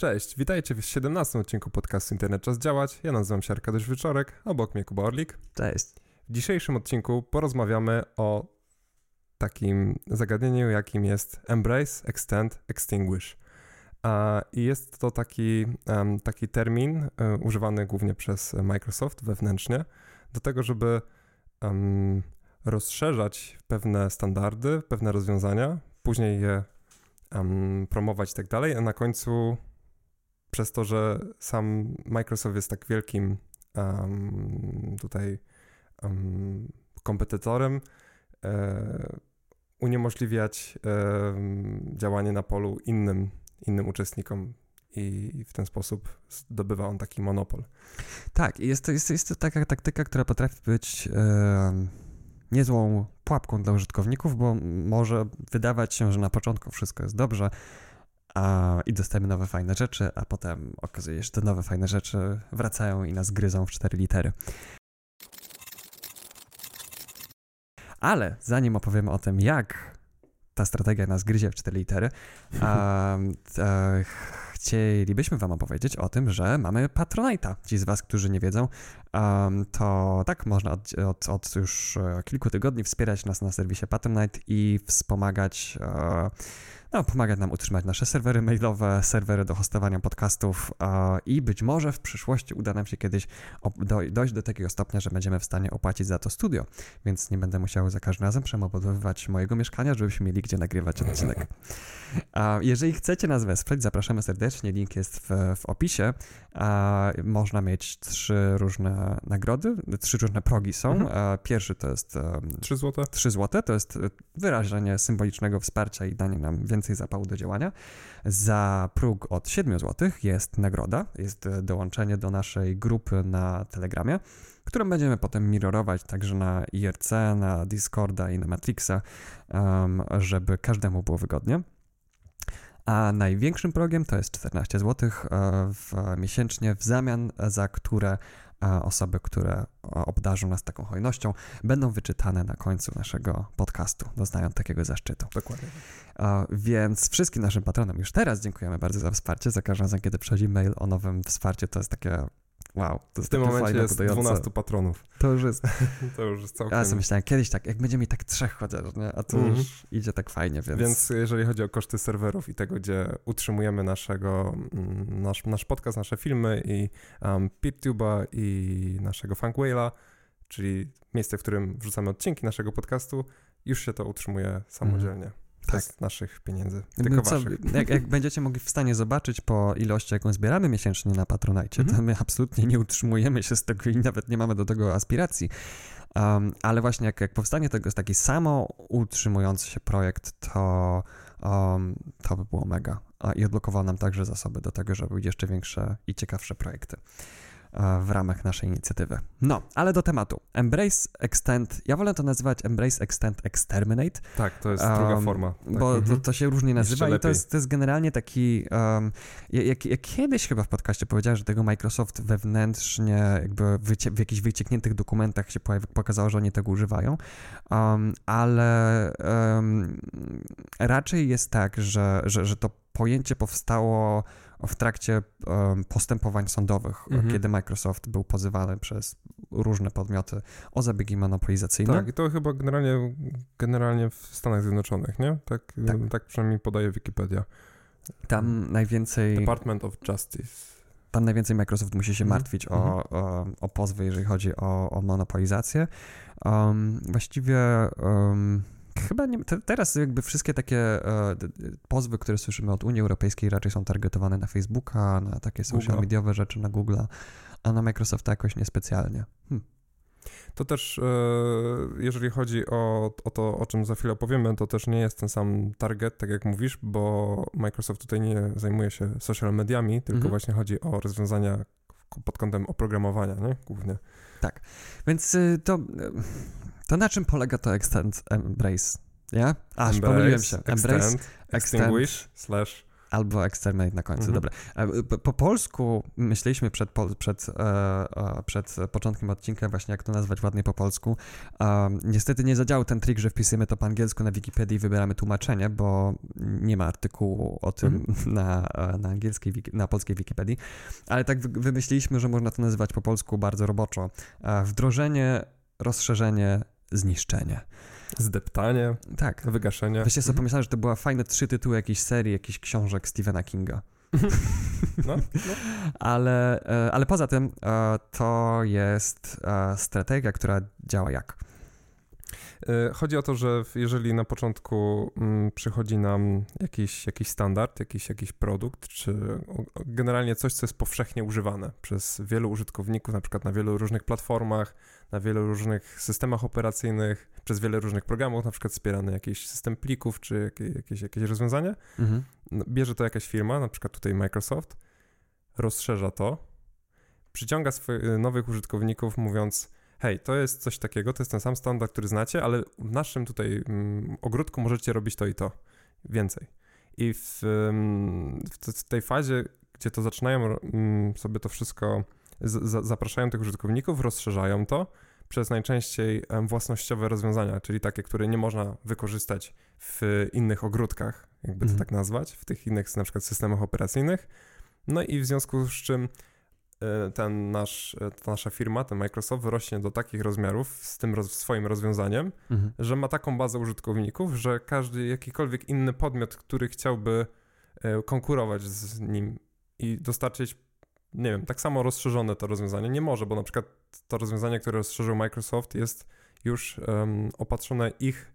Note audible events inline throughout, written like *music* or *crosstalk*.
Cześć, witajcie w 17 odcinku podcastu Internet Czas Działać. Ja nazywam się Arkadiusz Wieczorek, obok mnie Kuba Orlik. Cześć. W dzisiejszym odcinku porozmawiamy o takim zagadnieniu, jakim jest Embrace, Extend, Extinguish. I jest to taki, taki termin e, używany głównie przez Microsoft wewnętrznie do tego, żeby rozszerzać pewne standardy, pewne rozwiązania, później je promować i tak dalej, a na końcu przez to, że sam Microsoft jest tak wielkim um, tutaj um, kompetytorem, e, uniemożliwiać e, działanie na polu innym, innym uczestnikom i w ten sposób zdobywa on taki monopol. Tak, jest to, jest, jest to taka taktyka, która potrafi być e, niezłą pułapką dla użytkowników, bo może wydawać się, że na początku wszystko jest dobrze, a, i dostajemy nowe fajne rzeczy, a potem okazuje się, że te nowe fajne rzeczy wracają i nas gryzą w cztery litery. Ale zanim opowiemy o tym, jak ta strategia nas gryzie w cztery litery, a, a, *laughs* chcielibyśmy Wam opowiedzieć o tym, że mamy Patronite'a. Ci z Was, którzy nie wiedzą, um, to tak, można od, od, od, już e, kilku tygodni wspierać nas na serwisie Patronite i wspomagać. Uh, no, pomagać nam utrzymać nasze serwery mailowe, serwery do hostowania podcastów i być może w przyszłości uda nam się kiedyś dojść do takiego stopnia, że będziemy w stanie opłacić za to studio, więc nie będę musiał za każdym razem przemodowywać mojego mieszkania, żebyśmy mieli gdzie nagrywać odcinek. Jeżeli chcecie nas wesprzeć, zapraszamy serdecznie, link jest w, w opisie. Można mieć trzy różne nagrody, trzy różne progi są. Mhm. Pierwszy to jest 3 zł. 3 zł to jest wyrażenie symbolicznego wsparcia i danie nam więcej zapału do działania. Za próg od 7 zł jest nagroda, jest dołączenie do naszej grupy na Telegramie którą będziemy potem mirrorować także na IRC, na Discorda i na Matrixa, żeby każdemu było wygodnie a największym progiem to jest 14 zł e, w, miesięcznie, w zamian za które e, osoby, które obdarzą nas taką hojnością, będą wyczytane na końcu naszego podcastu, doznają takiego zaszczytu. Dokładnie. Więc wszystkim naszym patronom już teraz dziękujemy bardzo za wsparcie. Za każdym razem, kiedy przychodzi mail o nowym wsparciu, to jest takie Wow, to w tym momencie jest podające. 12 patronów. To już jest. *laughs* to już jest całkiem. Ja sobie myślałem, kiedyś tak, jak będzie mi tak trzech chociaż, nie? a tu mm już idzie tak fajnie, więc. Więc jeżeli chodzi o koszty serwerów i tego, gdzie utrzymujemy naszego, mm, nasz, nasz podcast, nasze filmy i um, i naszego Funkwayla, czyli miejsce, w którym wrzucamy odcinki naszego podcastu, już się to utrzymuje samodzielnie. Mm tak. z naszych pieniędzy, tylko Co, waszych. Jak, jak, będziecie mogli w stanie zobaczyć po ilości, jaką zbieramy miesięcznie na Patronite, to my absolutnie nie utrzymujemy się z tego i nawet nie mamy do tego aspiracji. Um, ale właśnie jak, jak powstanie tego jest taki samo utrzymujący się projekt, to, um, to by było mega. A, I odblokował nam także zasoby do tego, żeby jeszcze większe i ciekawsze projekty. E, w ramach naszej inicjatywy. No, ale do tematu. Embrace Extend, ja wolę to nazywać Embrace Extend Exterminate. Tak, to jest druga um, forma. Tak. Bo mhm. to, to, się różnie nazywa i to jest, to jest generalnie taki, um, jak, jak, kiedyś chyba w podcaście powiedziałem, że tego Microsoft wewnętrznie jakby wycie, w jakichś wyciekniętych dokumentach się pokazało, że oni tego używają, um, ale raczej jest tak, że, że, że to pojęcie powstało w trakcie um, postępowań sądowych, mhm. kiedy Microsoft był pozywany przez różne podmioty o zabiegi monopolizacyjne. Tak, i to chyba generalnie, generalnie w Stanach Zjednoczonych, nie? Tak, tak. tak przynajmniej podaje Wikipedia. Tam najwięcej... Department of Justice. Tam najwięcej Microsoft musi się mhm. martwić mhm. o, o, o, pozwy, jeżeli chodzi o, o monopolizację. Um, właściwie... Um, Chyba nie, te, teraz jakby wszystkie takie e, pozwy, które słyszymy od Unii Europejskiej raczej są targetowane na Facebooka, na takie social mediowe rzeczy, na Google'a, a na Microsofta jakoś niespecjalnie. Hm. To też, e, jeżeli chodzi o, o to, o czym za chwilę powiemy, to też nie jest ten sam target, tak jak mówisz, bo Microsoft tutaj nie zajmuje się social mediami, tylko mhm. właśnie chodzi o rozwiązania pod kątem oprogramowania, nie? Głównie. Tak, więc y, to to na czym polega to extend embrace? Ja? Aż embrace, pomyliłem się. Embrace, extend, extinguish, slash Albo Exterminate na końcu, Mhm. dobra. E, Po, po polsku myśleliśmy przed, pol- przed, e, e, przed początkiem odcinka właśnie jak to nazwać ładnie po polsku. Um, niestety nie zadziałał ten trik, że wpisujemy to po angielsku na Wikipedii i wybieramy tłumaczenie, bo nie ma artykułu o tym *laughs* na, e, na angielskiej, na polskiej Wikipedii. Ale tak wy- wymyśliliśmy, że można to nazywać po polsku bardzo roboczo. E, Wdrożenie, rozszerzenie, zniszczenie. Zdeptanie, Tak. wygaszenie. Właśnie sobie Mhm. pomyślałem, że to były fajne trzy tytuły jakiejś serii, jakichś książek Stephena Kinga. *laughs* No, no. Ale, e, ale poza tym e, to jest e, strategia, która działa jak? Y, Chodzi o to, że jeżeli na początku mm, przychodzi nam jakiś, jakiś standard, jakiś, jakiś produkt, czy generalnie coś, co jest powszechnie używane przez wielu użytkowników, na przykład na wielu różnych platformach, na wielu różnych systemach operacyjnych, przez wiele różnych programów, na przykład wspierany jakiś system plików, czy jakieś, jakieś, jakieś rozwiązanie, Mhm. no, bierze to jakaś firma, na przykład tutaj Microsoft, rozszerza to, przyciąga swoich nowych użytkowników, mówiąc: Hej, to jest coś takiego, to jest ten sam standard, który znacie, ale w naszym tutaj mm, ogródku możecie robić to i to więcej. I w, w, te- w tej fazie, gdzie to zaczynają mm, sobie to wszystko, z, za, zapraszają tych użytkowników, rozszerzają to przez najczęściej własnościowe rozwiązania, czyli takie, które nie można wykorzystać w innych ogródkach, jakby to Mhm. tak nazwać, w tych innych na przykład systemach operacyjnych. No i w związku z czym ten nasz, e, ta nasza firma, ten Microsoft wyrośnie do takich rozmiarów z tym roz, swoim rozwiązaniem, Mhm. że ma taką bazę użytkowników, że każdy jakikolwiek inny podmiot, który chciałby e, konkurować z nim i dostarczyć, nie wiem, tak samo rozszerzone to rozwiązanie, nie może, bo na przykład to rozwiązanie, które rozszerzył Microsoft jest już em, opatrzone ich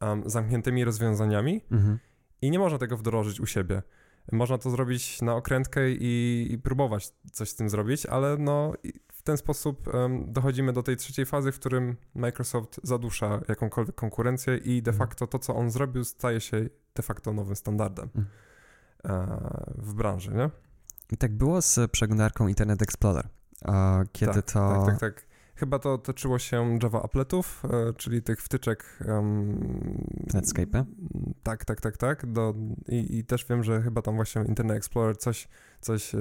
em, zamkniętymi rozwiązaniami Mhm. i nie można tego wdrożyć u siebie. Można to zrobić na okrętkę i, i próbować coś z tym zrobić, ale no w ten sposób em, dochodzimy do tej trzeciej fazy, w którym Microsoft zadusza jakąkolwiek konkurencję i de Mhm. facto to, co on zrobił, staje się de facto nowym standardem Mhm. e, w branży, nie? I tak było z przeglądarką Internet Explorer. A kiedy tak, to... Tak, tak, tak. Chyba to toczyło się Java appletów, e, czyli tych wtyczek... Um, Netscape'a? Tak, tak, tak, tak. Do, i, I też wiem, że chyba tam właśnie Internet Explorer coś, coś e,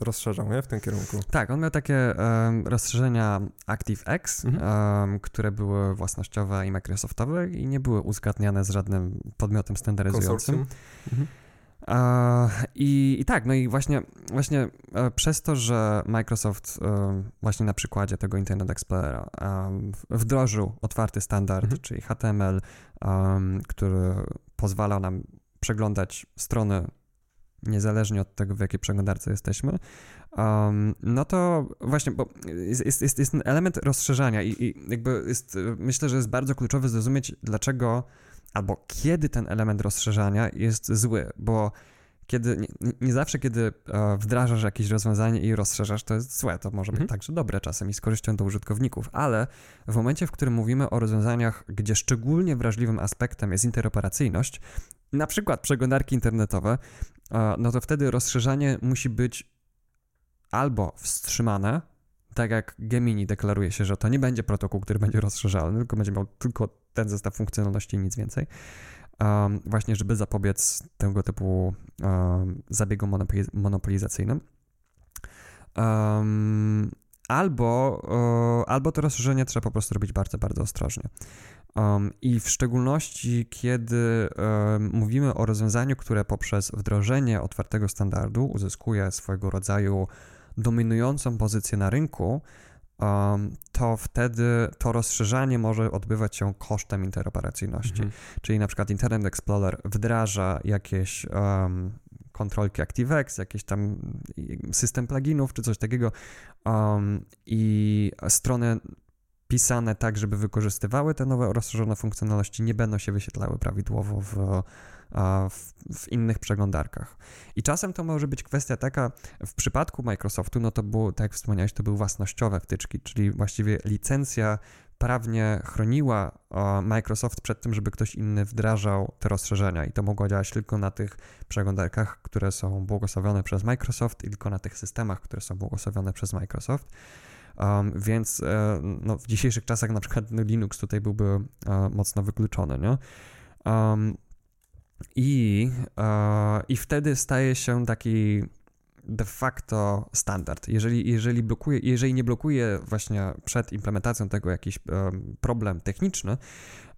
rozszerzał, nie? W tym kierunku. Tak, on miał takie em, rozszerzenia ActiveX, Mhm. em, które były własnościowe i Microsoftowe i nie były uzgadniane z żadnym podmiotem standaryzującym. Konsorcjum. Mhm. I, I tak, no i właśnie, właśnie e, przez to, że Microsoft e, właśnie na przykładzie tego Internet Explorera e, wdrożył otwarty standard, Mhm. czyli HTML, który pozwala nam przeglądać strony niezależnie od tego, w jakiej przeglądarce jesteśmy, no to właśnie, bo jest, jest, jest, jest ten element rozszerzania i, i jakby jest, myślę, że jest bardzo kluczowe zrozumieć, dlaczego albo kiedy ten element rozszerzania jest zły, bo kiedy, nie, nie zawsze, kiedy e, wdrażasz jakieś rozwiązanie i rozszerzasz, to jest złe. To może być Mhm. także dobre czasem i z korzyścią dla użytkowników, ale w momencie, w którym mówimy o rozwiązaniach, gdzie szczególnie wrażliwym aspektem jest interoperacyjność, na przykład przeglądarki internetowe, e, no to wtedy rozszerzanie musi być albo wstrzymane, tak jak Gemini deklaruje się, że to nie będzie protokół, który będzie rozszerzalny, tylko będzie miał tylko ten zestaw funkcjonalności i nic więcej. Um, właśnie, żeby zapobiec tego typu um, zabiegom monopoliz- monopolizacyjnym. Um, albo, albo to rozszerzenie trzeba po prostu robić bardzo, bardzo ostrożnie. Um, I w szczególności, kiedy um, mówimy o rozwiązaniu, które poprzez wdrożenie otwartego standardu uzyskuje swojego rodzaju dominującą pozycję na rynku, um, to wtedy to rozszerzanie może odbywać się kosztem interoperacyjności. Mhm. Czyli na przykład Internet Explorer wdraża jakieś um, kontrolki ActiveX, jakiś tam system pluginów czy coś takiego um, i strony pisane tak, żeby wykorzystywały te nowe rozszerzone funkcjonalności, nie będą się wyświetlały prawidłowo w, w, w innych przeglądarkach. I czasem to może być kwestia taka, w przypadku Microsoftu, no to było, tak jak wspomniałeś, to były własnościowe wtyczki, czyli właściwie licencja prawnie chroniła Microsoft przed tym, żeby ktoś inny wdrażał te rozszerzenia i to mogło działać tylko na tych przeglądarkach, które są błogosławione przez Microsoft i tylko na tych systemach, które są błogosławione przez Microsoft. Um, więc e, no, w dzisiejszych czasach na przykład Linux tutaj byłby e, mocno wykluczony, nie? Um, I, e, I wtedy staje się taki de facto standard. Jeżeli, jeżeli, blokuje, jeżeli nie blokuje właśnie przed implementacją tego jakiś um, problem techniczny,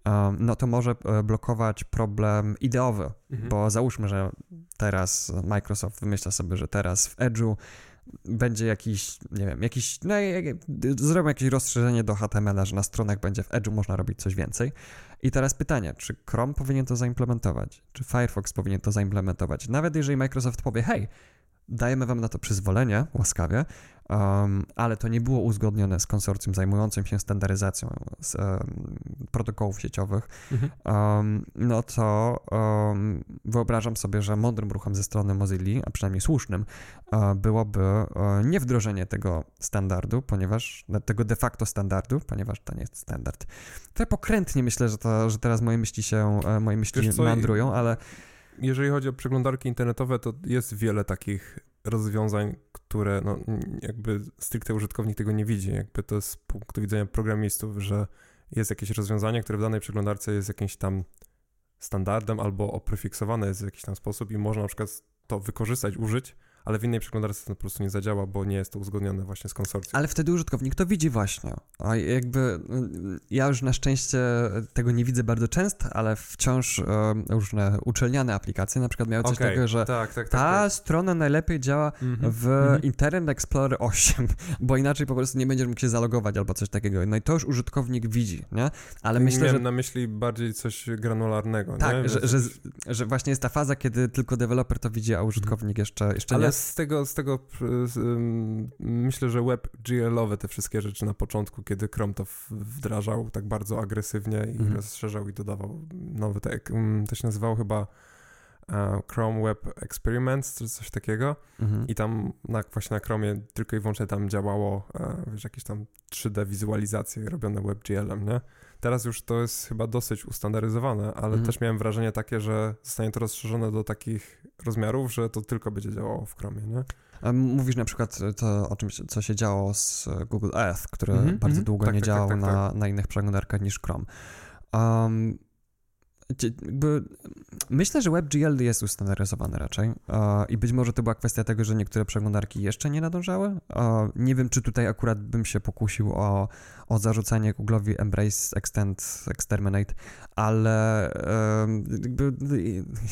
um, no to może e, blokować problem ideowy, mhm. bo załóżmy, że teraz Microsoft wymyśla sobie, że teraz w Edge'u będzie jakiś, nie wiem, jakiś, no, zrobią jakieś rozszerzenie do HTML, że na stronach będzie w Edge'u można robić coś więcej. I teraz pytanie, czy Chrome powinien to zaimplementować? Czy Firefox powinien to zaimplementować? Nawet jeżeli Microsoft powie, hej, dajemy wam na to przyzwolenie, łaskawie, um, ale to nie było uzgodnione z konsorcjum zajmującym się standaryzacją z, um, protokołów sieciowych, mhm. um, no to wyobrażam sobie, że mądrym ruchem ze strony Mozilla, a przynajmniej słusznym, uh, byłoby uh, nie wdrożenie tego standardu, ponieważ tego de facto standardu, ponieważ to nie jest standard. Trochę pokrętnie myślę, że, to, że teraz moje myśli się, e, moje myśli mandrują, ale jeżeli chodzi o przeglądarki internetowe, to jest wiele takich rozwiązań, które no, jakby stricte użytkownik tego nie widzi. Jakby to z punktu widzenia programistów, że jest jakieś rozwiązanie, które w danej przeglądarce jest jakimś tam standardem albo oprefiksowane jest w jakiś tam sposób i można na przykład to wykorzystać, użyć, ale w innej przeglądarce to po prostu nie zadziała, bo nie jest to uzgodnione właśnie z konsorcjum. Ale wtedy użytkownik to widzi właśnie. A jakby mm, ja już na szczęście tego nie widzę bardzo często, ale wciąż e, różne uczelniane aplikacje na przykład miały coś okay. takiego, że tak, tak, tak, ta tak. strona najlepiej działa -hmm, w -hmm. Internet Explorer 8, *laughs* bo inaczej po prostu nie będziesz mógł się zalogować albo coś takiego. No i to już użytkownik widzi, nie? Ale myślę, Miałem że... na myśli bardziej coś granularnego, tak, nie? Że, że, że, właśnie jest ta faza, kiedy tylko deweloper to widzi, a użytkownik jeszcze, jeszcze ale nie z tego, z tego myślę, że web GL-owe te wszystkie rzeczy na początku, kiedy Chrome to wdrażał tak bardzo agresywnie i mhm. rozszerzał i dodawał nowy, tak, to się nazywało chyba e, Chrome Web Experiments, czy coś takiego. Mhm. I tam na, właśnie na Chromie tylko i wyłącznie tam działało, e, wiesz, jakieś tam 3D wizualizacje robione WebGL-em, nie? Teraz już to jest chyba dosyć ustandaryzowane, ale mhm. też miałem wrażenie takie, że zostanie to rozszerzone do takich rozmiarów, że to tylko będzie działało w Chromie, nie? Mówisz na przykład to o czymś, co się działo z Google Earth, które mm -hmm, bardzo -hmm. długo tak, nie tak, tak działało tak, tak, na, na innych przeglądarkach niż Chrome. Um, jakby, myślę, że WebGL jest ustandaryzowany raczej i być może to była kwestia tego, że niektóre przeglądarki jeszcze nie nadążały. nie wiem, czy tutaj akurat bym się pokusił o, o zarzucanie Google'owi Embrace, Extend, Exterminate, ale jakby,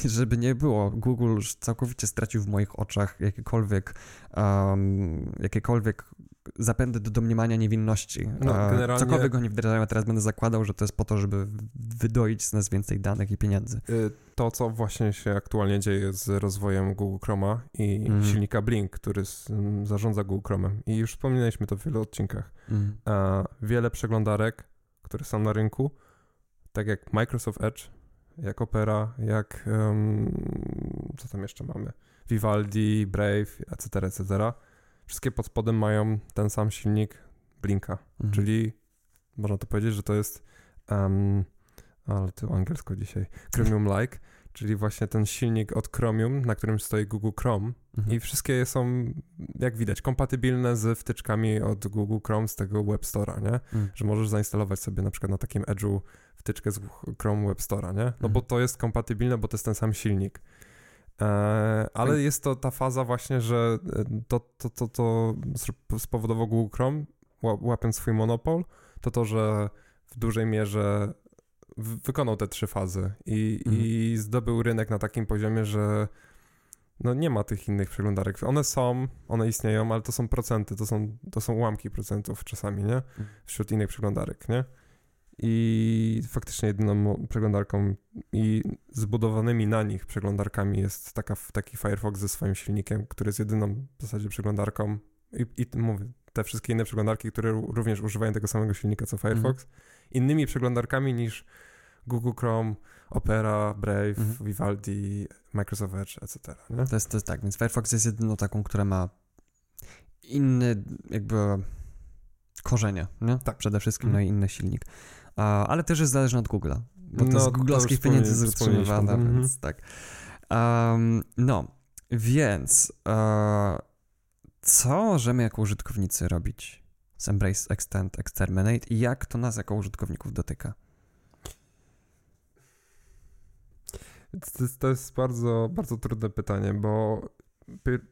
żeby nie było, Google całkowicie stracił w moich oczach jakiekolwiek, jakiekolwiek zapędy do domniemania niewinności. No, generalnie... Cokolwiek oni wdrażają, a teraz będę zakładał, że to jest po to, żeby wydoić z nas więcej danych i pieniędzy. Y, to, co właśnie się aktualnie dzieje z rozwojem Google Chroma i mm. silnika Blink, który zarządza Google Chromem. I już wspominaliśmy to w wielu odcinkach. Mm. wiele przeglądarek, które są na rynku, tak jak Microsoft Edge, jak Opera, jak um, co tam jeszcze mamy? Vivaldi, Brave, etc., etc., wszystkie pod spodem mają ten sam silnik Blinka, mhm. czyli można to powiedzieć, że to jest um, ale to angielsko dzisiaj, Chromium-like, czyli właśnie ten silnik od Chromium, na którym stoi Google Chrome mhm. i wszystkie są, jak widać, kompatybilne z wtyczkami od Google Chrome z tego Web Store'a, nie? Mhm. Że możesz zainstalować sobie na przykład na takim Edge'u wtyczkę z Chrome Web Store'a, nie? No mhm. bo to jest kompatybilne, bo to jest ten sam silnik. E, ale tak. jest to ta faza właśnie, że e, to, to, to, to spowodowało Google Chrome, łapiąc swój monopol, to to, że w dużej mierze wykonał te trzy fazy i, mhm. i zdobył rynek na takim poziomie, że no nie ma tych innych przeglądarek. One są, one istnieją, ale to są procenty, to są, to są ułamki procentów czasami, nie? Mhm. Wśród innych przeglądarek, nie? I faktycznie jedyną przeglądarką i zbudowanymi na nich przeglądarkami jest taka, taki Firefox ze swoim silnikiem, który jest jedyną w zasadzie przeglądarką i, i mówię, te wszystkie inne przeglądarki, które również używają tego samego silnika co Firefox, mhm. innymi przeglądarkami niż Google Chrome, Opera, Brave, mhm. Vivaldi, Microsoft Edge, etc. Nie? To, jest, to jest tak, więc Firefox jest jedyną taką, która ma inny jakby korzenie, nie? Tak. Przede wszystkim, mhm. no i inny silnik ale też jest zależny od Google'a, bo to no, z googlowskich pieniędzy jest utrzymywane, mm -hmm. więc tak. Um, no, więc e, co możemy jako użytkownicy robić z Embrace, Extend, Exterminate i jak to nas jako użytkowników dotyka? To jest, to jest bardzo, bardzo trudne pytanie, bo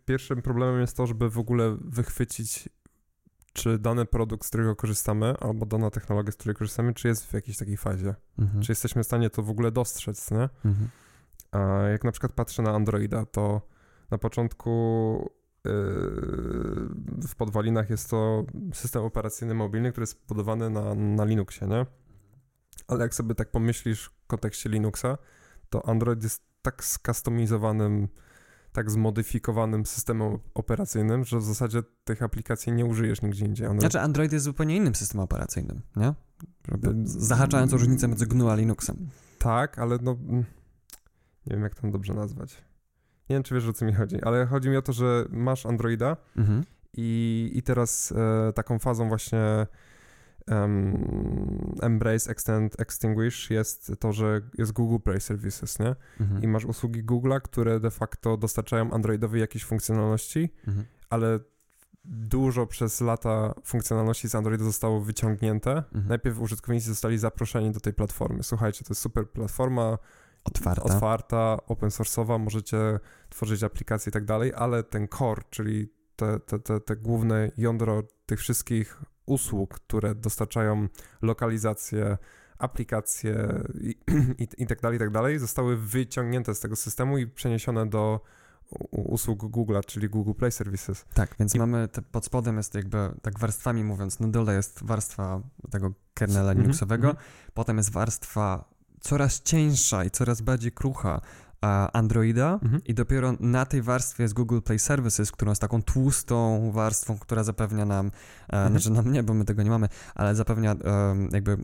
pierwszym problemem jest to, żeby w ogóle wychwycić, czy dany produkt, z którego korzystamy, albo dana technologia, z której korzystamy, czy jest w jakiejś takiej fazie. Mhm. Czy jesteśmy w stanie to w ogóle dostrzec, nie? Mhm. A jak na przykład patrzę na Androida, to na początku yy, w podwalinach jest to system operacyjny mobilny, który jest budowany na, na Linuxie, nie? Ale jak sobie tak pomyślisz w kontekście Linuxa, to Android jest tak skustomizowanym, tak zmodyfikowanym systemem operacyjnym, że w zasadzie tych aplikacji nie użyjesz nigdzie indziej. One... Znaczy Android jest zupełnie innym systemem operacyjnym, nie? Zahaczając o różnicę między GNU a Linuxem. Tak, ale no... Mm, nie wiem, jak to dobrze nazwać. Nie wiem, czy wiesz, o co mi chodzi, ale chodzi mi o to, że masz Androida mhm. i, i teraz e, taką fazą właśnie um, Embrace, Extend, Extinguish jest to, że jest Google Play Services, nie? Mhm. I masz usługi Google'a, które de facto dostarczają Androidowi jakieś funkcjonalności, mhm. ale dużo przez lata funkcjonalności z Androida zostało wyciągnięte. Mhm. Najpierw użytkownicy zostali zaproszeni do tej platformy. Słuchajcie, to jest super platforma, otwarta, otwarta open source'owa, możecie tworzyć aplikacje i tak dalej, ale ten core, czyli te, te, te, te główne jądro tych wszystkich usług, które dostarczają lokalizację, aplikacje i, *clears throat* i, i tak dalej, i tak dalej, zostały wyciągnięte z tego systemu i przeniesione do usług Google'a, czyli Google Play Services. Tak, więc I... mamy, te, pod spodem jest jakby, tak warstwami mówiąc, na dole jest warstwa tego kernela -hmm, Linuxowego, mm -hmm. potem jest warstwa coraz cieńsza i coraz bardziej krucha Androida mhm. i dopiero na tej warstwie jest Google Play Services, którą jest taką tłustą warstwą, która zapewnia nam, e, mhm. znaczy nam nie, bo my tego nie mamy, ale zapewnia jakby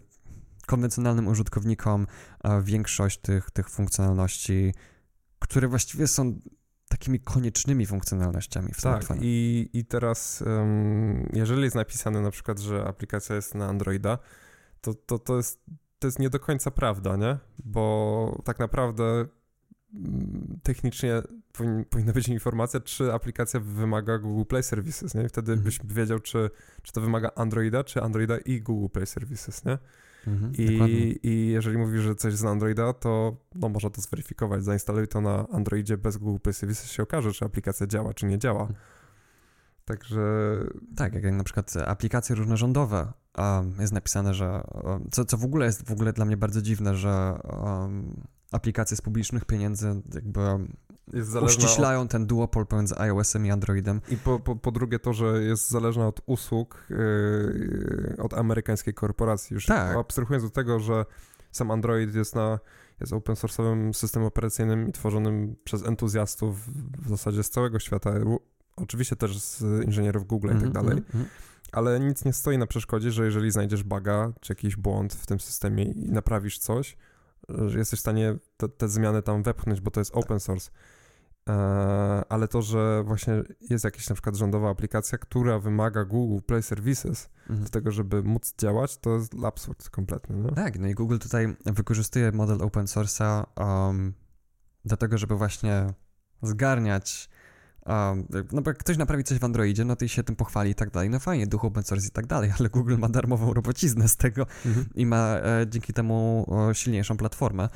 konwencjonalnym użytkownikom e, większość tych, tych funkcjonalności, które właściwie są takimi koniecznymi funkcjonalnościami w tak, i, i teraz um, jeżeli jest napisane na przykład, że aplikacja jest na Androida, to, to, to, jest, to jest nie do końca prawda, nie? Bo tak naprawdę technicznie powin, powinna być informacja, czy aplikacja wymaga Google Play Services, nie? I wtedy mhm. byś wiedział, czy, czy to wymaga Androida, czy Androida i Google Play Services, nie? Mhm, I, I jeżeli mówisz, że coś z Androida, to no, można to zweryfikować. Zainstaluj to na Androidzie bez Google Play Services, się okaże, czy aplikacja działa, czy nie działa. Mhm. Także... Tak, jak na przykład aplikacje różnorządowe um, jest napisane, że... Um, co, co w ogóle jest w ogóle dla mnie bardzo dziwne, że um, aplikacje z publicznych pieniędzy jakby uściślają od... ten duopol pomiędzy iOS-em i Androidem. I po, po, po drugie to, że jest zależna od usług yy, od amerykańskiej korporacji. Już tak. abstrahując do tego, że sam Android jest na jest open source'owym systemem operacyjnym i tworzonym przez entuzjastów w zasadzie z całego świata. Oczywiście też z inżynierów Google i tak mhm, dalej. Mm -hmm. Ale nic nie stoi na przeszkodzie, że jeżeli znajdziesz buga czy jakiś błąd w tym systemie i naprawisz coś, że jesteś w stanie te, te zmiany tam wepchnąć, bo to jest open source. E, ale to, że właśnie jest jakaś na przykład rządowa aplikacja, która wymaga Google Play Services mhm. do tego, żeby móc działać, to jest absurd kompletny. Nie? Tak, no i Google tutaj wykorzystuje model open source'a um, do tego, żeby właśnie zgarniać Um, no bo jak ktoś naprawi coś w Androidzie, no to i się tym pochwali i tak dalej, no fajnie, duch open source i tak dalej, ale Google ma darmową robociznę z tego mhm. i ma e, dzięki temu o, silniejszą platformę,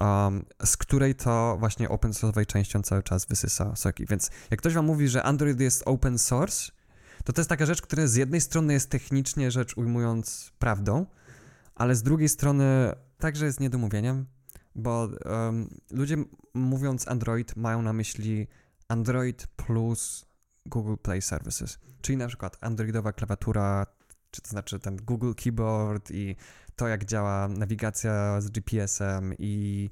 um, z której to właśnie open source'owej częścią cały czas wysysa soki. Więc jak ktoś wam mówi, że Android jest open source, to to jest taka rzecz, która z jednej strony jest technicznie rzecz ujmując prawdą, ale z drugiej strony także jest niedomówieniem, bo um, ludzie mówiąc Android mają na myśli Android plus Google Play Services, czyli na przykład Androidowa klawiatura, czy to znaczy ten Google Keyboard i to, jak działa nawigacja z GPS-em i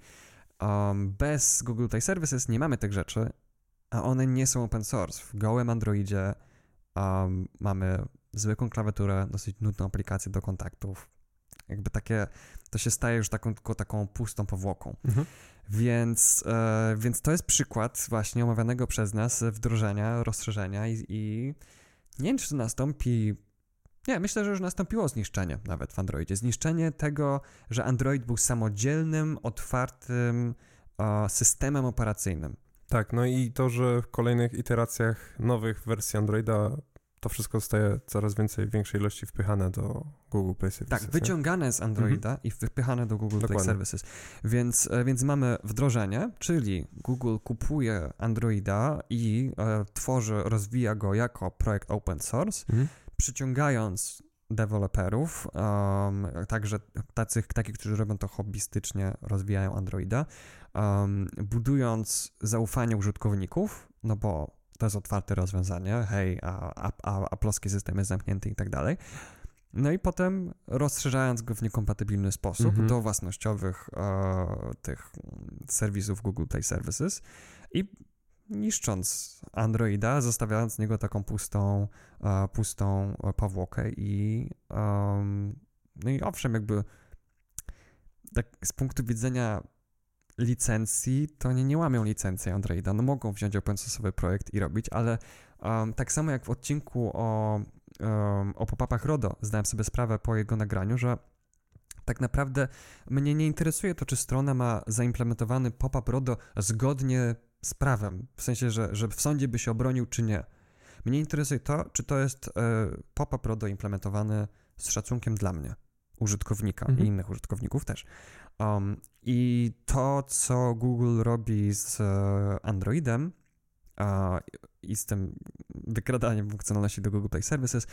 um, bez Google Play Services nie mamy tych rzeczy, a one nie są open source. W gołym Androidzie um, mamy zwykłą klawiaturę, dosyć nudną aplikację do kontaktów. Jakby takie, to się staje już taką, tylko taką pustą powłoką. Mhm. Więc, e, więc to jest przykład właśnie omawianego przez nas wdrożenia, rozszerzenia i, i nie wiem, czy to nastąpi. Nie, myślę, że już nastąpiło zniszczenie nawet w Androidzie. Zniszczenie tego, że Android był samodzielnym, otwartym e, systemem operacyjnym. Tak, no i to, że w kolejnych iteracjach nowych wersji Androida to wszystko zostaje coraz więcej, większej ilości wpychane do Google Play Services. Tak, wyciągane z Androida mhm. i wpychane do Google Dokładnie. Play Services. Więc, e, więc mamy wdrożenie, czyli Google kupuje Androida i e, tworzy, rozwija go jako projekt open source, mhm. przyciągając deweloperów, um, także takich, takich, którzy robią to hobbystycznie, rozwijają Androida, um, budując zaufanie użytkowników, no bo to jest otwarte rozwiązanie, hej, a, a, a, a polski system jest zamknięty i tak dalej. No i potem rozszerzając go w niekompatybilny sposób mhm. do własnościowych e, tych serwisów Google Play Services i niszcząc Androida, zostawiając z niego taką pustą, e, pustą powłokę i no i owszem, jakby tak z punktu widzenia licencji, to nie, nie łamią licencji Androida. No mogą wziąć open source'owy projekt i robić, ale um, tak samo jak w odcinku o, um, o pop-upach RODO zdałem sobie sprawę po jego nagraniu, że tak naprawdę mnie nie interesuje to, czy strona ma zaimplementowany pop-up RODO zgodnie z prawem, w sensie, że, że w sądzie by się obronił, czy nie. Mnie interesuje to, czy to jest e, pop-up RODO implementowany z szacunkiem dla mnie, użytkownika mhm. i innych użytkowników też. Um, I to, co Google robi z e, Androidem uh, i z tym wykradaniem funkcjonalności do Google Play Services,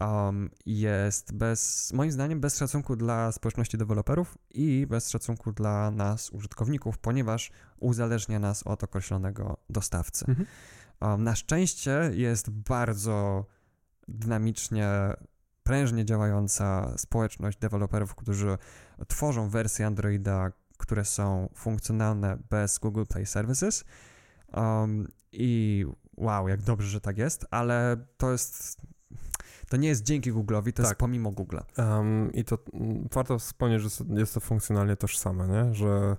um, jest bez, moim zdaniem, bez szacunku dla społeczności deweloperów i bez szacunku dla nas, użytkowników, ponieważ uzależnia nas od określonego dostawcy. Mhm. Um, na szczęście jest bardzo dynamicznie prężnie działająca społeczność deweloperów, którzy tworzą wersje Androida, które są funkcjonalne bez Google Play Services. Um, I wow, jak dobrze, że tak jest, ale to jest. To nie jest dzięki Google'owi, to tak. jest pomimo Google'a. Um, I to mm, warto wspomnieć, że jest to funkcjonalnie tożsame, nie? że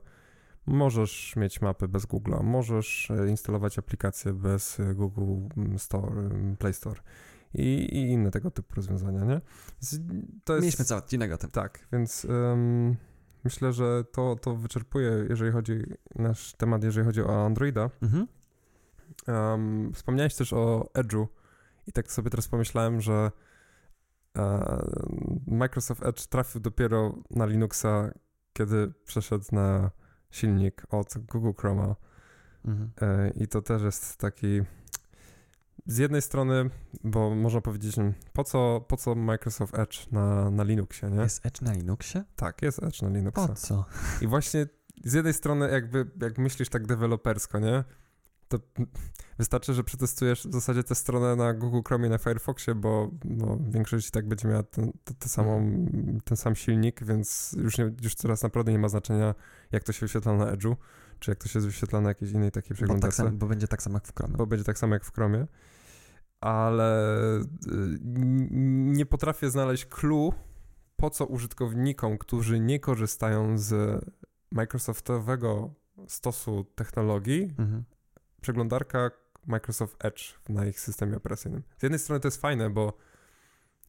możesz mieć mapy bez Google'a, możesz e, instalować aplikacje bez e, Google mm, Store, Play Store i, i inne tego typu rozwiązania, nie? To jest, Mieliśmy cały odcinek o tym. Tak, więc um, myślę, że to, to wyczerpuje, jeżeli chodzi nasz temat, jeżeli chodzi o Androida. Mhm. Um, wspomniałeś też o Edge'u i tak sobie teraz pomyślałem, że uh, Microsoft Edge trafił dopiero na Linuxa, kiedy przeszedł na silnik od Google Chroma. Mhm. E, I to też jest taki z jednej strony, bo można powiedzieć, po co, po co Microsoft Edge na, na Linuxie, nie? Jest Edge na Linuxie? Tak, jest Edge na Linuxie. Po co? I właśnie z jednej strony jakby, jak myślisz tak dewelopersko, nie? To wystarczy, że przetestujesz w zasadzie tę stronę na Google Chrome i na Firefoxie, bo no, większość i tak będzie miała ten, to, to samą, mhm. ten sam silnik, więc już, nie, już teraz naprawdę nie ma znaczenia, jak to się wyświetla na Edge'u, czy jak to się wyświetla na jakiejś innej takiej przeglądarce. Bo, tak bo będzie tak samo jak w Chrome. Bo będzie tak samo jak w Chromie ale y, nie potrafię znaleźć clue, po co użytkownikom, którzy nie korzystają z Microsoftowego stosu technologii, mhm. przeglądarka Microsoft Edge na ich systemie operacyjnym. Z jednej strony to jest fajne, bo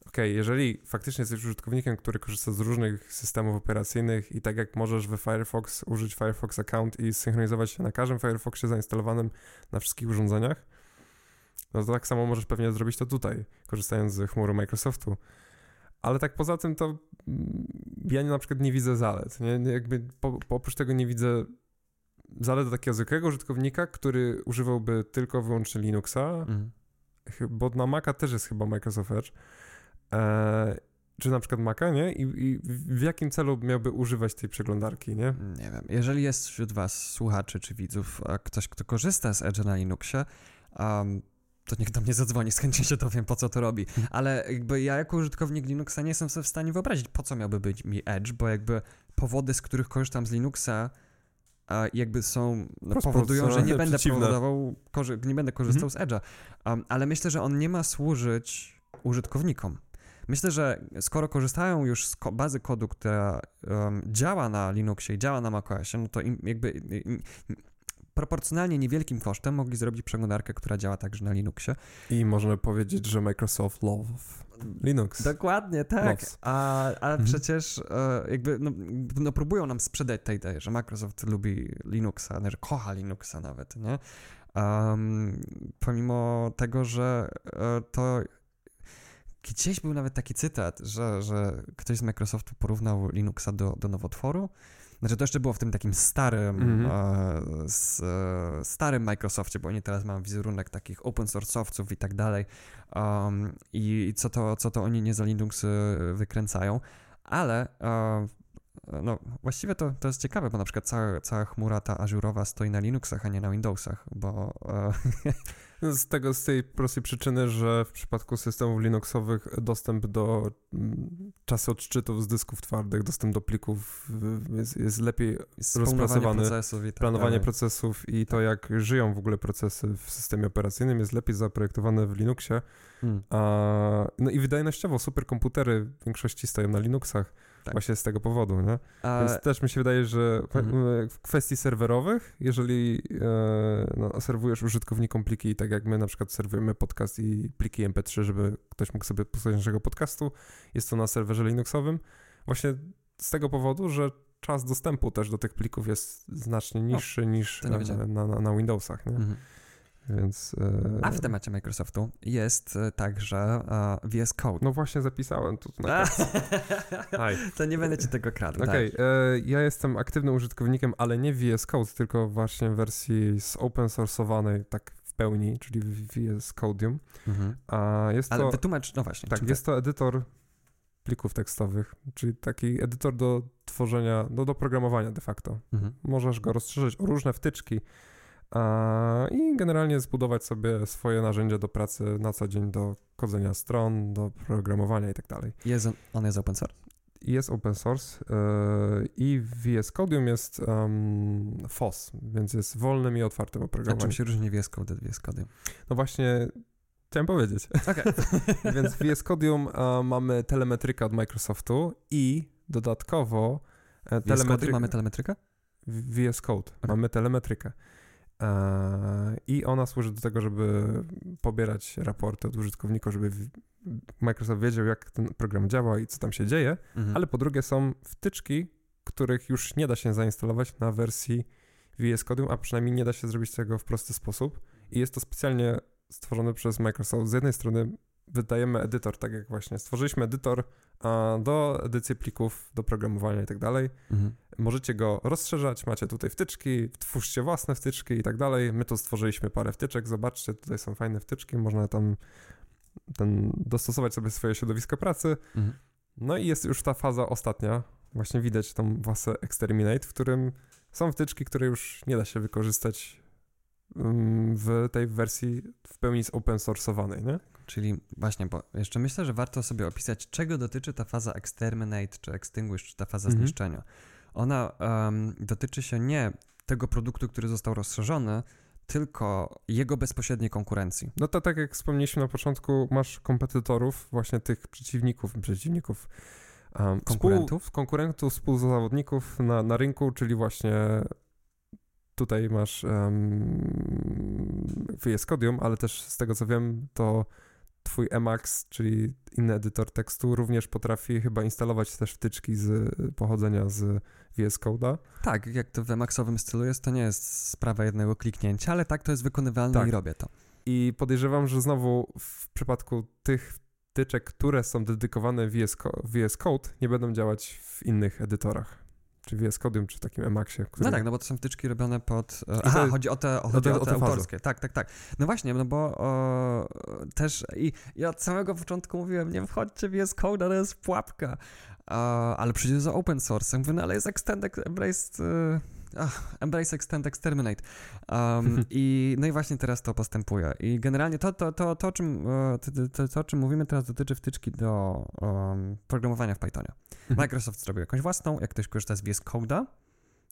ok, jeżeli faktycznie jesteś użytkownikiem, który korzysta z różnych systemów operacyjnych i tak jak możesz we Firefox użyć Firefox account i synchronizować się na każdym Firefoxie zainstalowanym na wszystkich urządzeniach, no to tak samo możesz pewnie zrobić to tutaj, korzystając z chmury Microsoftu. Ale tak poza tym to mm, ja na przykład nie widzę zalet. Nie? Jakby po, po, oprócz tego nie widzę zalet takiego zwykłego użytkownika, który używałby tylko wyłącznie Linuxa, mhm. bo na Maca też jest chyba Microsoft Edge. E, czy na przykład Maca, nie? I, I, w jakim celu miałby używać tej przeglądarki, nie? Nie wiem. Jeżeli jest wśród was słuchaczy czy widzów ktoś, kto korzysta z Edge na Linuxie, um, to niech do mnie zadzwoni, z chęcią się dowiem, po co to robi. Ale jakby ja jako użytkownik Linuxa nie jestem sobie w stanie wyobrazić, po co miałby być mi Edge, bo jakby powody, z których korzystam z Linuxa, a jakby są, no, powodują, że nie *laughs* będę powodował, nie będę korzystał mhm. z Edge'a. Um, ale myślę, że on nie ma służyć użytkownikom. Myślę, że skoro korzystają już z ko bazy kodu, która um, działa na Linuxie i działa na macOSie, no to im jakby im, proporcjonalnie niewielkim kosztem mogli zrobić przeglądarkę, która działa także na Linuxie. I można powiedzieć, że Microsoft love Linux. Dokładnie, tak. A, a mhm. przecież e, jakby no, no, próbują nam sprzedać tej idei, że Microsoft lubi Linuxa, że kocha Linuxa nawet, nie? Um, pomimo tego, że e, to gdzieś był nawet taki cytat, że, że ktoś z Microsoftu porównał Linuxa do, do nowotworu. Znaczy to jeszcze było w tym takim starym, e, s, e, starym Microsoftie, bo oni teraz mają wizerunek takich open source'owców i tak dalej. Um, I co to, co to oni nie za Linux e, wykręcają. Ale e, no, właściwie to, to jest ciekawe, bo na przykład cała, cała chmura ta ażurowa stoi na Linuxach, a nie na Windowsach, bo e, *laughs* Z tego, z tej prostej przyczyny, że w przypadku systemów Linuxowych dostęp do mm, czasu odczytów z dysków twardych, dostęp do plików jest, jest lepiej Rozpracowany, procesów i tak planowanie dalej. procesów i to, jak żyją w ogóle procesy w systemie operacyjnym, jest lepiej zaprojektowane w Linuxie. Hmm. A, no i wydajnościowo superkomputery w większości stoją na Linuxach Tak. właśnie z tego powodu, nie? A, Więc też mi się wydaje, że w- Mhm. w kwestii serwerowych, jeżeli e, no, serwujesz użytkownikom pliki, tak jak my na przykład serwujemy podcast i pliki MP3, żeby ktoś mógł sobie posłuchać naszego podcastu, jest to na serwerze Linuxowym, właśnie z tego powodu, że czas dostępu też do tych plików jest znacznie niższy niż na, na, na Windowsach, nie? mhm. Więc... E, A w temacie Microsoftu jest e, także e, VS Code. No właśnie zapisałem tu na *laughs* to nie będę ci tego kradł. Okej, tak. e, ja jestem aktywnym użytkownikiem, ale nie VS Code, tylko właśnie wersji z open source'owanej tak w pełni, czyli VS Codium. Mhm. A jest Ale to, wytłumacz, no właśnie. tak, jest to edytor plików tekstowych, czyli taki edytor do tworzenia, do, do programowania de facto. to- Mhm. Możesz go rozszerzyć o różne wtyczki i generalnie zbudować sobie swoje narzędzia do pracy na co dzień, do kodzenia stron, do programowania i tak dalej. Jest on, jest open source. jest open source yy, i VS Codium jest um, FOSS, więc jest wolnym i otwartym A czym oprogramowaniem. się różni VS Code od VS Code? No właśnie, chciałem powiedzieć. Okej. *laughs* więc w VS Codium e, mamy telemetrykę od Microsoftu i dodatkowo e, VS Code telemetry... mamy telemetrykę? VS Code mamy telemetrykę. E, I ona służy do tego, żeby pobierać raporty od użytkowników, żeby Microsoft wiedział, jak ten program działa i co tam się dzieje. Mhm. Ale po drugie są wtyczki, których już nie da się zainstalować na wersji VS Codium, a przynajmniej nie da się zrobić tego w prosty sposób. I jest to specjalnie stworzone przez Microsoft. Z jednej strony wydajemy edytor, tak jak właśnie stworzyliśmy edytor do edycji plików, do programowania i tak dalej. Mhm. Możecie go rozszerzać, macie tutaj wtyczki, twórzcie własne wtyczki i tak dalej. My tu stworzyliśmy parę wtyczek, zobaczcie, tutaj są fajne wtyczki, można tam ten, dostosować sobie swoje środowisko pracy. Mhm. No i jest już ta faza ostatnia, właśnie widać tą wasę Exterminate, w którym są wtyczki, które już nie da się wykorzystać w tej wersji w pełni open source'owanej, nie? Czyli właśnie, bo jeszcze myślę, że warto sobie opisać, czego dotyczy ta faza exterminate, czy extinguish, czy ta faza Mhm. zniszczenia. Ona em, dotyczy się nie tego produktu, który został rozszerzony, tylko jego bezpośredniej konkurencji. No to tak jak wspomnieliśmy na początku, masz kompetytorów, właśnie tych przeciwników, przeciwników, um, Konkurentów? Współ, konkurentów, współzawodników na, na rynku, czyli właśnie tutaj masz um, VS Codium, ale też z tego co wiem, to twój Emacs, czyli inny edytor tekstu, również potrafi chyba instalować też wtyczki z pochodzenia z VS Code'a. Tak, jak to w Emacsowym stylu jest, to nie jest sprawa jednego kliknięcia, ale tak to jest wykonywalne Tak. i robię to. I podejrzewam, że znowu w przypadku tych wtyczek, które są dedykowane VS, VS Code, nie będą działać w innych edytorach. Czy VS Codium, czy takim Emacsie. Który... No tak, no bo to są wtyczki robione pod... e, to Aha, jest- chodzi o te, chodzi te- o o te te fazy. autorskie. Tak, tak, tak. No właśnie, no bo o, też i ja od samego początku mówiłem, nie wchodźcie w VS Code, to jest pułapka. Ale przyjdzie za open source. Mówię, no ale jest Extend, Embrace... e, Ach, Embrace Extend Exterminate. Um, i, no i właśnie teraz to postępuje. I generalnie to, to, to, to, o, czym, e, to, to, to, o czym mówimy teraz dotyczy wtyczki do um, programowania w Pythonie. Mhm. Microsoft zrobił jakąś własną, jak ktoś korzysta z VS Code'a,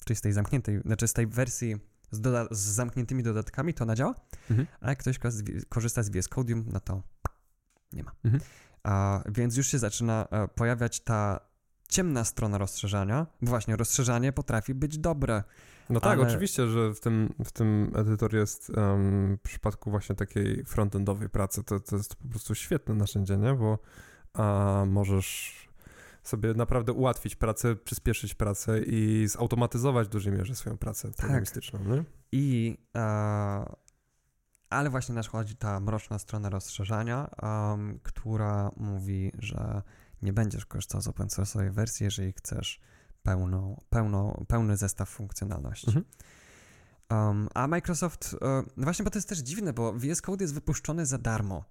czyli z tej zamkniętej, znaczy z tej wersji z, doda- z zamkniętymi dodatkami, to ona działa, Mhm. a jak ktoś korzysta z VS Codium, no to nie ma. Mhm. A, więc już się zaczyna e, pojawiać ta ciemna strona rozszerzania, bo właśnie rozszerzanie potrafi być dobre. No tak, Ale- oczywiście, że w tym, w tym edytor jest em, w przypadku właśnie takiej frontendowej pracy, to, to jest po prostu świetne narzędzie, nie? Bo a, możesz sobie naprawdę ułatwić pracę, przyspieszyć pracę i zautomatyzować w dużej mierze swoją pracę Tak. programistyczną, nie? I e, ale właśnie nadchodzi ta mroczna strona rozszerzania, um, która mówi, że nie będziesz korzystał z open source'owej wersji, jeżeli chcesz pełną, pełną, pełny zestaw funkcjonalności. Mhm. Um, a Microsoft, uh, właśnie, bo to jest też dziwne, bo VS Code jest wypuszczony za darmo.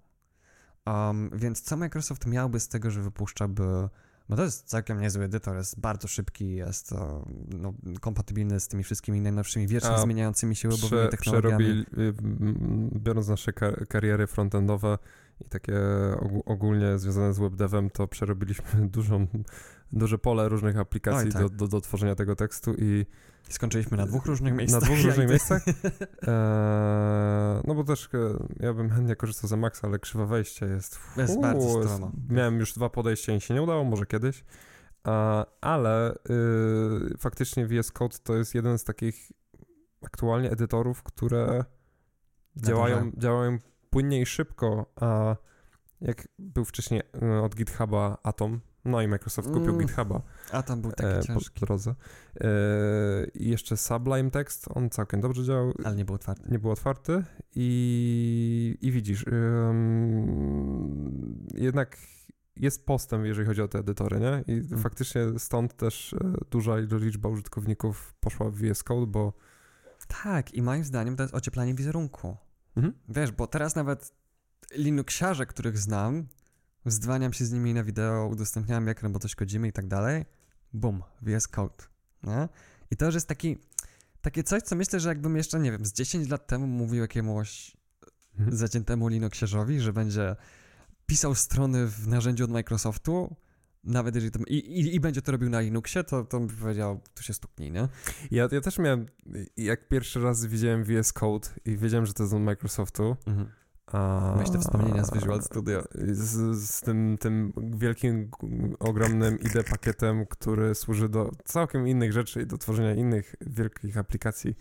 Um, więc co Microsoft miałby z tego, że wypuszczałby no to jest całkiem niezły edytor, jest bardzo szybki, jest no, kompatybilny z tymi wszystkimi najnowszymi, wiecznie A zmieniającymi się webowymi technologiami. Przerobi, biorąc nasze kariery frontendowe i takie ogólnie związane z webdevem, to przerobiliśmy *laughs* dużą, duże pole różnych aplikacji Oj, tak. do, do, do tworzenia tego tekstu i Skończyliśmy na dwóch różnych miejscach. Na dwóch *laughs* różnych miejscach? Eee, *laughs* no bo też e, ja bym chętnie korzystał z Maxa, ale krzywa wejścia jest... Jest bardzo stromo. Miałem już dwa podejścia i się nie udało, może kiedyś. E, ale y, faktycznie VS Code to jest jeden z takich aktualnie edytorów, które działają, działają płynnie i szybko, a jak był wcześniej y, od GitHuba Atom, no i Microsoft kupił mm. GitHuba. A tam był taki e, ciężki. Po drodze. E, I jeszcze Sublime Text, on całkiem dobrze działał. Ale nie był otwarty. Nie był otwarty i, i widzisz, jednak jest postęp, jeżeli chodzi o te edytory, nie? I mm. faktycznie stąd też e, duża liczba użytkowników poszła w VS Code, bo... Tak, i moim zdaniem to jest ocieplanie wizerunku. Mhm. Wiesz, bo teraz nawet Linuxiarze, których znam, Zdwaniam się z nimi na wideo, udostępniam ekran, bo to szkodzimy i tak dalej. Bum, VS Code. Nie? I to już jest taki, takie coś, co myślę, że jakbym jeszcze, nie wiem, z 10 lat temu mówił jakiemuś hmm. zaciętemu Linuxiarzowi, że będzie pisał strony w narzędziu od Microsoftu, nawet jeżeli to, i, i, i, będzie to robił na Linuxie, to, to bym powiedział, tu się stuknij, nie? Ja, ja też miałem, jak pierwszy raz widziałem VS Code i wiedziałem, że to jest od Microsoftu, mhm a, Masz te wspomnienia z Visual Studio. Z, z tym, tym wielkim, ogromnym IDE pakietem, który służy do całkiem innych rzeczy i do tworzenia innych wielkich aplikacji.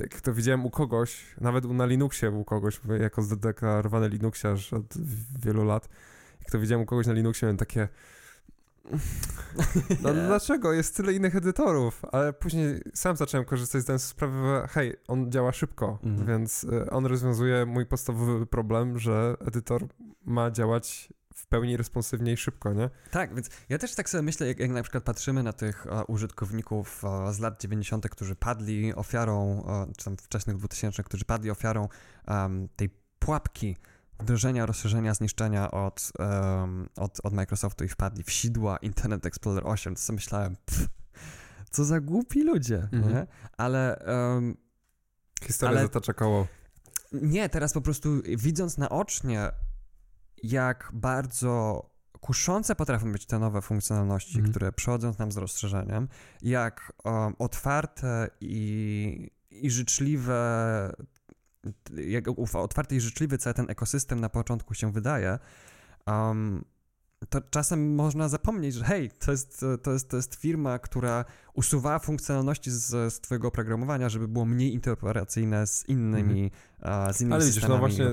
Jak to widziałem u kogoś, nawet na Linuxie u kogoś, jako zdeklarowany Linuxiarz od wielu lat, jak to widziałem u kogoś na Linuxie, miałem takie no dlaczego? Jest tyle innych edytorów, ale później sam zacząłem korzystać z tego sprawy, że hej, on działa szybko, mhm. więc y, on rozwiązuje mój podstawowy problem, że edytor ma działać w pełni responsywnie i szybko, nie? Tak, więc ja też tak sobie myślę, jak, jak na przykład patrzymy na tych uh, użytkowników uh, z lat 90., którzy padli ofiarą, uh, czy tam wczesnych 2000, którzy padli ofiarą um, tej pułapki wdrożenia, rozszerzenia, zniszczenia od, um, od, od Microsoftu i wpadli w sidła Internet Explorer 8, co myślałem, pff, co za głupi ludzie, mhm. nie? Ale... Um, Historia ale, zatacza koło. Nie, teraz po prostu widząc naocznie, jak bardzo kuszące potrafią być te nowe funkcjonalności, mhm. które przychodzą nam z rozszerzeniem, jak um, otwarte i, i życzliwe jak otwarty i życzliwy cały ten ekosystem na początku się wydaje, um, to czasem można zapomnieć, że hej, to jest, to jest, to jest firma, która usuwa funkcjonalności z, z twojego oprogramowania, żeby było mniej interoperacyjne z innymi, mm. z innymi Ale widzisz, no właśnie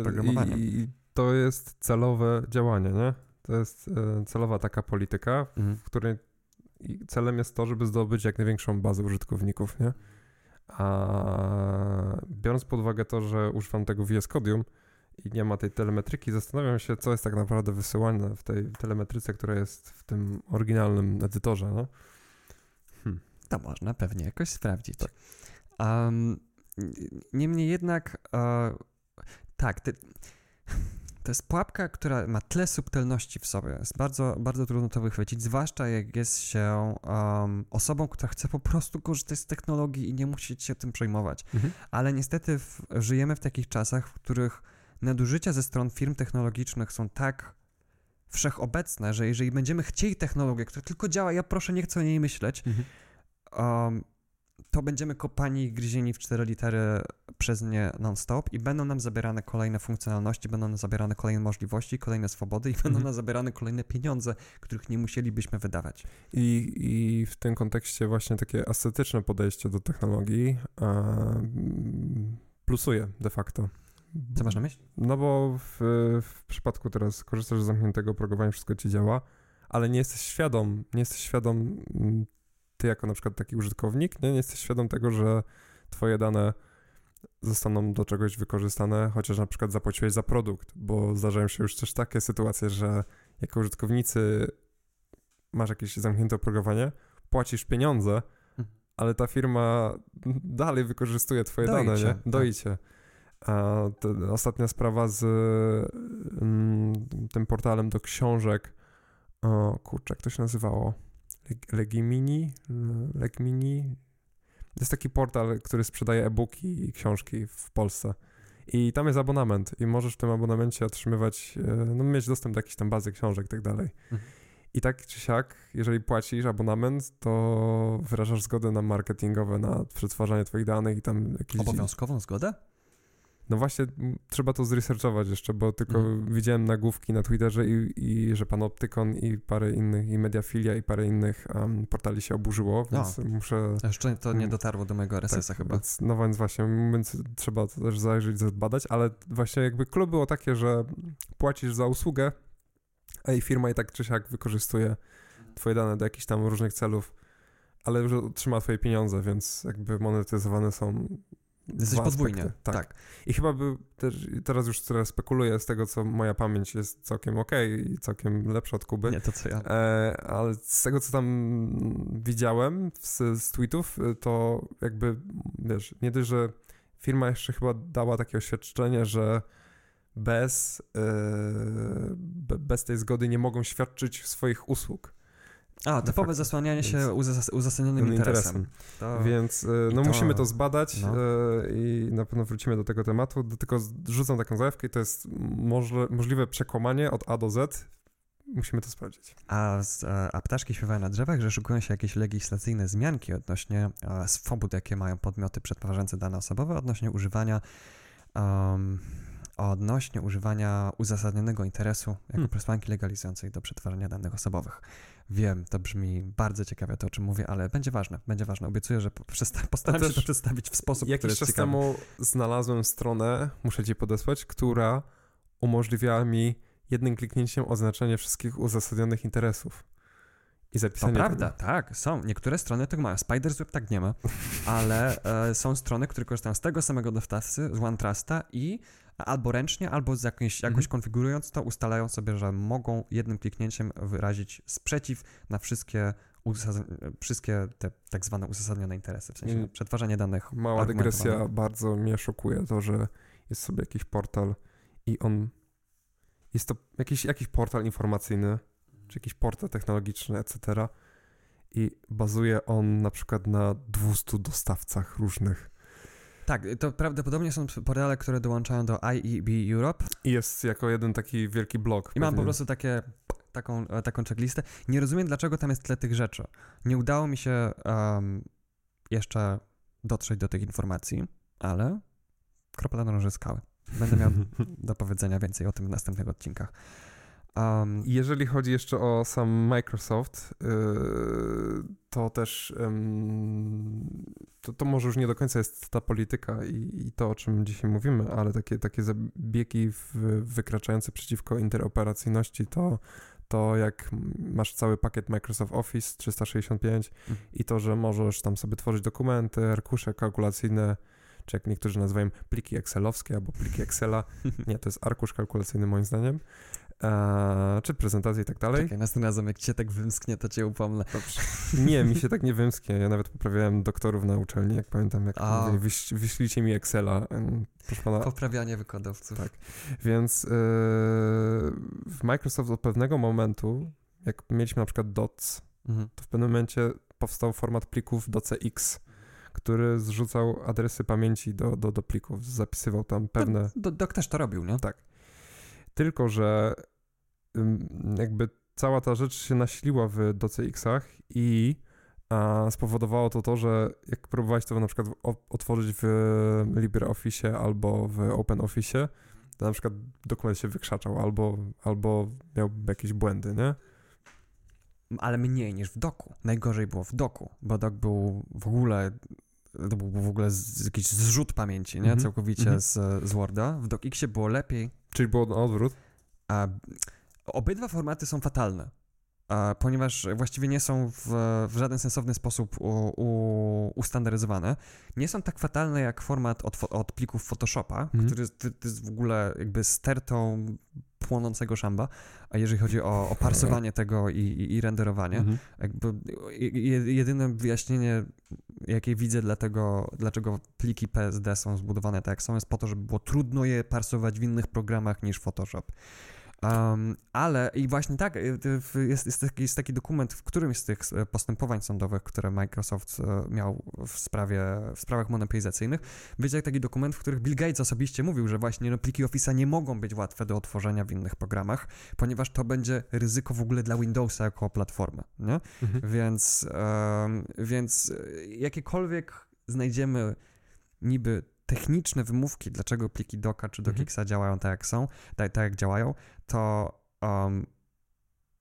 i, i, to jest celowe działanie, nie? To jest e, celowa taka polityka, w której celem jest to, żeby zdobyć jak największą bazę użytkowników, nie? A biorąc pod uwagę to, że używam tego VS Codium i nie ma tej telemetryki, zastanawiam się, co jest tak naprawdę wysyłane w tej telemetryce, która jest w tym oryginalnym edytorze. No? Hmm. To można pewnie jakoś sprawdzić. Tak. Um, niemniej jednak, uh, tak, ty, to jest pułapka, która ma tyle subtelności w sobie. Jest bardzo, bardzo trudno to wychwycić, zwłaszcza jak jest się um, osobą, która chce po prostu korzystać z technologii i nie musi się tym przejmować. Mhm. Ale niestety w, żyjemy w takich czasach, w których nadużycia ze stron firm technologicznych są tak wszechobecne, że jeżeli będziemy chcieli technologię, która tylko działa, ja proszę nie chcę o niej myśleć, mhm. um, to będziemy kopani i gryzieni w cztery litery przez nie non-stop i będą nam zabierane kolejne funkcjonalności, będą nam zabierane kolejne możliwości, kolejne swobody i będą mhm. nam zabierane kolejne pieniądze, których nie musielibyśmy wydawać. I, I w tym kontekście właśnie takie ascetyczne podejście do technologii plusuje de facto. Co masz na myśli? No bo w, w przypadku teraz korzystasz z zamkniętego oprogramowania, wszystko ci działa, ale nie jesteś świadom, nie jesteś świadom ty jako na przykład taki użytkownik, nie, nie jesteś świadom tego, że twoje dane zostaną do czegoś wykorzystane, chociaż na przykład zapłaciłeś za produkt, bo zdarzają się już też takie sytuacje, że jako użytkownicy masz jakieś zamknięte oprogramowanie, płacisz pieniądze, Mhm. ale ta firma dalej wykorzystuje twoje Doi dane, cię, nie? tak. Doi cię. A ostatnia sprawa z mm, tym portalem do książek, o kurczę, jak to się nazywało? Leg- Legimini? Legmini? To jest taki portal, który sprzedaje e-booki i książki w Polsce. I tam jest abonament i możesz w tym abonamencie otrzymywać, e, no mieć dostęp do jakiejś tam bazy książek i tak dalej. Mhm. I tak czy siak, jeżeli płacisz abonament, to wyrażasz zgodę na marketingowe, na przetwarzanie twoich danych i tam jakieś... Obowiązkową zgodę? No właśnie, trzeba to zresearchować jeszcze, bo tylko Mhm. widziałem nagłówki na Twitterze i, i że Panoptykon i parę innych, i Mediafilia i parę innych em, portali się oburzyło, więc muszę... Jeszcze to nie Mm. dotarło do mojego RSS-a tak, chyba. Więc, no więc właśnie, więc trzeba to też zajrzeć, zbadać, ale właśnie jakby clue było takie, że płacisz za usługę, a i firma i tak czy siak wykorzystuje twoje dane do jakichś tam różnych celów, ale już otrzyma twoje pieniądze, więc jakby monetyzowane są Jesteś dwa podwójnie. aspekty. Tak. Tak. I chyba by też, teraz już teraz spekuluję z tego, co moja pamięć jest całkiem okej i całkiem lepsza od Kuby. Nie to co ja. E, ale z tego, co tam widziałem z, z tweetów, y, to jakby, wiesz, nie dość, że firma jeszcze chyba dała takie oświadczenie, że bez, e, be- bez tej zgody nie mogą świadczyć swoich usług. A, typowe zasłanianie się uzas- uzasadnionym Tym interesem. To... Więc e, no to- musimy to zbadać no. e, i na pewno wrócimy do tego tematu. Tylko rzucam taką zajawkę i to jest możliwe przekłamanie od A do Z. Musimy to sprawdzić. A, e, a ptaszki śpiewają na drzewach, że szykują się jakieś legislacyjne zmianki odnośnie swobód, jakie mają podmioty przetwarzające dane osobowe, odnośnie używania um, odnośnie używania uzasadnionego interesu jako Hmm. przesłanki legalizującej do przetwarzania danych osobowych. Wiem, to brzmi bardzo ciekawie to, o czym mówię, ale będzie ważne, będzie ważne. Obiecuję, że *laughs* postaram się to przedstawić w sposób, który Jakiś jest czas ciekawy. temu znalazłem stronę, muszę ci podesłać, która umożliwiała mi jednym kliknięciem oznaczenie wszystkich uzasadnionych interesów. I To zapisanie prawda, tego. tak, są. Niektóre strony tego mają. Spider's Web tak nie ma, *laughs* ale e, są strony, które korzystają z tego samego dostawcy, z OneTrusta i albo ręcznie, albo z jakimś, jakoś Mhm. konfigurując to, ustalają sobie, że mogą jednym kliknięciem wyrazić sprzeciw na wszystkie, wszystkie te tak zwane uzasadnione interesy, w sensie Mm. przetwarzanie danych. Mała dygresja, bardzo mnie szokuje to, że jest sobie jakiś portal i on... Jest to jakiś, jakiś portal informacyjny, czy jakiś portal technologiczny, etc. I bazuje on na przykład na 200 dostawcach różnych. Tak, to prawdopodobnie są portale, które dołączają do IEB Europe I jest jako jeden taki wielki blok. I mam po pewnie. prostu takie, taką, e, taką checklistę. Nie rozumiem, dlaczego tam jest tyle tych rzeczy. Nie udało mi się em, jeszcze dotrzeć do tych informacji, ale kropla na noże skały. Będę miał *laughs* do powiedzenia więcej o tym w następnych odcinkach. Um, Jeżeli chodzi jeszcze o sam Microsoft, yy, to też ym, to, to może już nie do końca jest ta polityka i, i to, o czym dzisiaj mówimy, ale takie, takie zabiegi w, wykraczające przeciwko interoperacyjności, to, to jak masz cały pakiet Microsoft Office 365 Mhm. i to, że możesz tam sobie tworzyć dokumenty, arkusze kalkulacyjne, czy jak niektórzy nazywają pliki excelowskie albo pliki Excela. *laughs* Nie, to jest arkusz kalkulacyjny moim zdaniem. Eee, czy prezentacje i tak dalej. Czekaj, następnym razem jak cię tak wymsknie, to cię upomnę. Dobrze. Nie, mi się tak nie wymsknie. Ja nawet poprawiałem doktorów na uczelni, jak pamiętam, jak A. mówili, wyś, wyślijcie mi Excela. Proszę pana. Poprawianie wykładowców. Tak. Więc yy, w Microsoft od pewnego momentu, jak mieliśmy na przykład DOTS, Mhm. to w pewnym momencie powstał format plików docx, który zrzucał adresy pamięci do, do, do plików, zapisywał tam pewne... Do, Dok też to robił, nie? Tak. Tylko, że jakby cała ta rzecz się nasiliła w docx-ach i a, spowodowało to to, że jak próbowałeś to na przykład otworzyć w LibreOffice albo w OpenOffice, to na przykład dokument się wykrzaczał albo, albo miał jakieś błędy, nie? ale mniej niż w doku. Najgorzej było w doku, bo dok był w ogóle to był w ogóle z, jakiś zrzut pamięci, nie? Mhm, Całkowicie mhm. z, z Worda. W DocXie było lepiej, Czyli było na odwrót. a obydwa formaty są fatalne. ponieważ właściwie nie są w, w żaden sensowny sposób u, u, ustandaryzowane. Nie są tak fatalne jak format od, od plików Photoshopa, Mhm. który jest, w ogóle jakby stertą płonącego szamba, a jeżeli chodzi o, o parsowanie tego i, i, i renderowanie, Mhm. jakby je- jedyne wyjaśnienie, jakie widzę dlatego, dlaczego pliki PSD są zbudowane tak jak są, jest po to, żeby było trudno je parsować w innych programach niż Photoshop. Um, ale i właśnie tak, y, jest, jest, taki, jest taki dokument w którymś z tych e, postępowań sądowych, które Microsoft e, miał w sprawie, w sprawach monopolizacyjnych, będzie taki dokument, w których Bill Gates osobiście mówił, że właśnie no, pliki Office'a nie mogą być łatwe do otworzenia w innych programach, ponieważ to będzie ryzyko w ogóle dla Windowsa jako platformy, nie? Mhm. Więc, em, więc e, jakiekolwiek znajdziemy niby techniczne wymówki, dlaczego pliki Doka czy Mhm. Dokixa działają tak jak są, tak, tak jak działają, to um,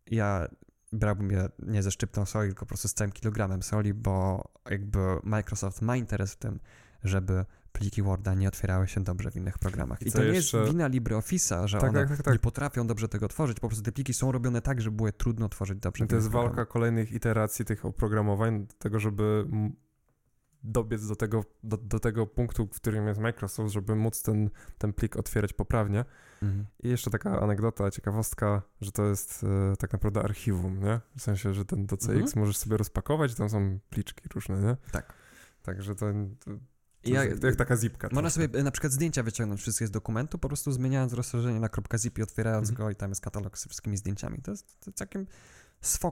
ja brałbym je nie ze szczyptą soli, tylko po prostu z całym kilogramem soli, bo jakby Microsoft ma interes w tym, żeby pliki Worda nie otwierały się dobrze w innych programach. I to nie jeszcze- jest wina LibreOffice'a, że Tak, one tak, tak, tak. nie potrafią dobrze tego tworzyć, po prostu te pliki są robione tak, żeby było je trudno tworzyć dobrze. I to jest walka programach. kolejnych iteracji tych oprogramowań do tego, żeby dobiec do tego, do, do tego punktu, w którym jest Microsoft, żeby móc ten, ten plik otwierać poprawnie. Mhm. I jeszcze taka anegdota, ciekawostka, że to jest e, tak naprawdę archiwum, nie? W sensie, że ten DCX Mhm. możesz sobie rozpakować, tam są pliczki różne, nie? Tak. Także to, to, Ja- jest jak taka zipka. Można trochę. sobie e, na przykład zdjęcia wyciągnąć wszystkie z dokumentu, po prostu zmieniając rozszerzenie na .zip i otwierając Mhm. go i tam jest katalog z wszystkimi zdjęciami. To jest, to całkiem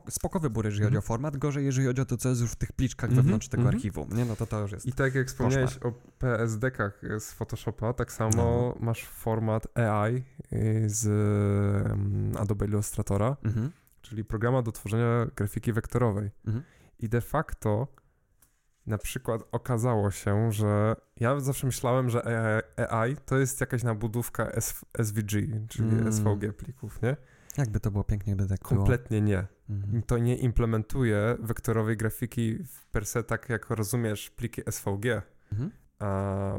spoko wybór, jeżeli chodzi Mhm. o format, gorzej jeżeli chodzi o to, co jest już w tych pliczkach Mhm, wewnątrz tego mhm. archiwum. Nie, no to to już jest... I tak jak wspomniałeś o PSD-kach z Photoshopa, tak samo No. masz format AI y, z mm, Adobe Illustratora, Mhm. czyli programa do tworzenia grafiki wektorowej. Mhm. I de facto na przykład okazało się, że ja zawsze myślałem, że AI to jest jakaś nabudówka SVG, czyli Mm. SVG plików, nie? Jakby to było pięknie, gdyby tak było. Kompletnie nie. Mhm. To nie implementuje wektorowej grafiki w per se tak, jak rozumiesz pliki SVG. Mhm. A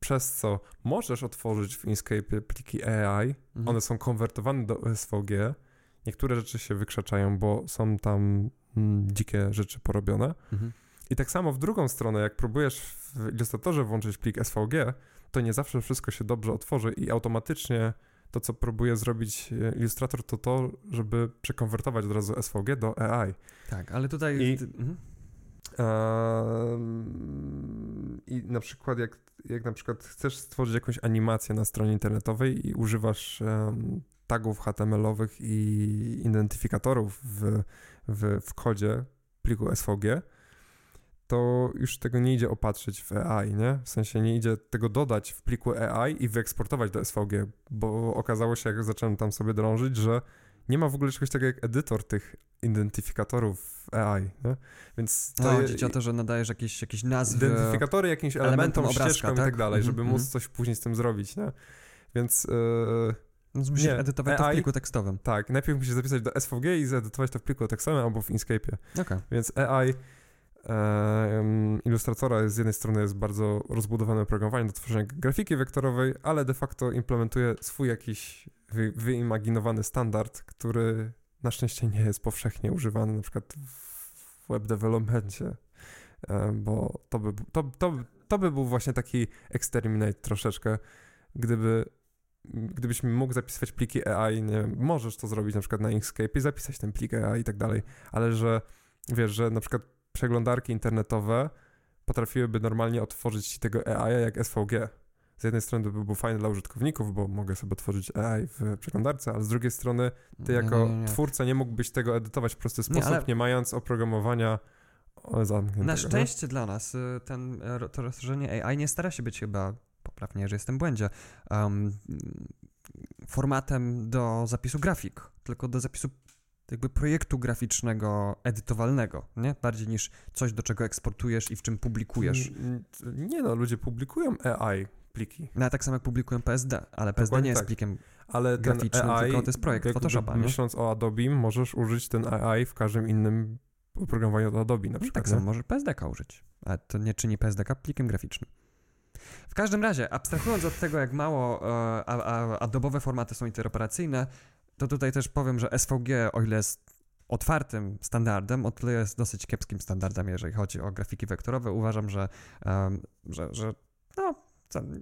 przez co możesz otworzyć w Inkscape pliki AI, Mhm. one są konwertowane do SVG. Niektóre rzeczy się wykrzaczają, bo są tam mm, dzikie rzeczy porobione. Mhm. I tak samo w drugą stronę, jak próbujesz w Illustratorze włączyć plik SVG, to nie zawsze wszystko się dobrze otworzy i automatycznie to, co próbuje zrobić e, Illustrator, to to, żeby przekonwertować od razu SVG do AI. Tak, ale tutaj... I- Mhm. I na przykład, jak, jak na przykład chcesz stworzyć jakąś animację na stronie internetowej i używasz tagów HTML-owych i identyfikatorów w, w, w kodzie pliku SVG, to już tego nie idzie opatrzyć w AI, nie? W sensie nie idzie tego dodać w pliku AI i wyeksportować do SVG, bo okazało się, jak zacząłem tam sobie drążyć, że nie ma w ogóle czegoś takiego jak edytor tych identyfikatorów w AI, nie? Więc No, to chodzi je- ci o to, że nadajesz jakieś, jakieś nazwy... identyfikatory jakimś elementom, obrazka, ścieżkom i tak? tak dalej, Mhm, żeby mhm. móc coś później z tym zrobić, nie? Więc yy, No, musisz Nie, edytować to w AI pliku tekstowym. tak, najpierw musisz zapisać do SVG i zedytować to w pliku tekstowym albo w Inkscape'ie. Okej. Więc AI jest, z jednej strony jest bardzo rozbudowane oprogramowanie do tworzenia grafiki wektorowej, ale de facto implementuje swój jakiś wy, wyimaginowany standard, który na szczęście nie jest powszechnie używany na przykład w web developmencie, e, bo to by, to, to, to by był właśnie taki exterminate troszeczkę, gdyby gdybyś mógł zapisywać pliki AI, nie wiem, możesz to zrobić na przykład na Inkscape i zapisać ten plik AI i tak dalej, ale że wiesz, że na przykład przeglądarki internetowe potrafiłyby normalnie otworzyć ci tego AI jak SVG. Z jednej strony to by było fajne dla użytkowników, bo mogę sobie tworzyć AI w przeglądarce, ale z drugiej strony ty Nie, jako nie, nie, nie. twórca nie mógłbyś tego edytować w prosty sposób, nie, ale- mając oprogramowania. Na nie? szczęście dla nas y, ten, e, to rozszerzenie AI nie stara się być chyba, poprawnie, że jestem w błędzie, um, formatem do zapisu grafik, tylko do zapisu jakby projektu graficznego, edytowalnego, nie? Bardziej niż coś, do czego eksportujesz i w czym publikujesz. Nie no, ludzie publikują AI pliki, No, tak samo jak publikują PSD, ale PSD nie jest tak. plikiem ale graficznym, AI, tylko to jest projekt Photoshopa? Myśląc o Adobe, możesz użyć ten AI w każdym innym oprogramowaniu od Adobe na No, przykład. tak nie? samo możesz PSDK użyć, a to nie czyni PSDK plikiem graficznym. W każdym razie, abstrahując od tego, jak mało e, a, a, adobowe formaty są interoperacyjne, to tutaj też powiem, że SVG, o ile jest otwartym standardem, o tyle jest dosyć kiepskim standardem, jeżeli chodzi o grafiki wektorowe. Uważam, że, um, że, że no,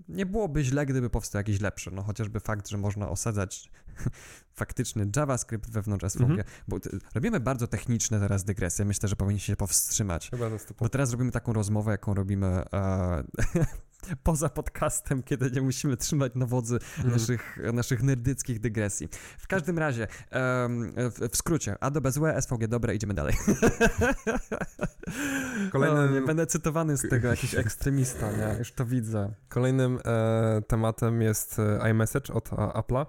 nie byłoby źle, gdyby powstał jakiś lepszy. No chociażby fakt, że można osadzać *laughs* faktyczny JavaScript wewnątrz SVG, mhm. bo robimy bardzo techniczne teraz dygresje. Myślę, że powinniśmy się powstrzymać. Chyba bo teraz robimy taką rozmowę, jaką robimy e, *laughs* poza podcastem, kiedy nie musimy trzymać na wodzy mm. naszych, naszych nerdyckich dygresji. W każdym razie, um, w, w, skrócie, Adobe złe, SVG dobre, idziemy dalej. *laughs* Kolejnym... O, nie będę cytowany z tego, jakiś ekstremista, nie? Już to widzę. Kolejnym e, tematem jest e, iMessage od Apple'a.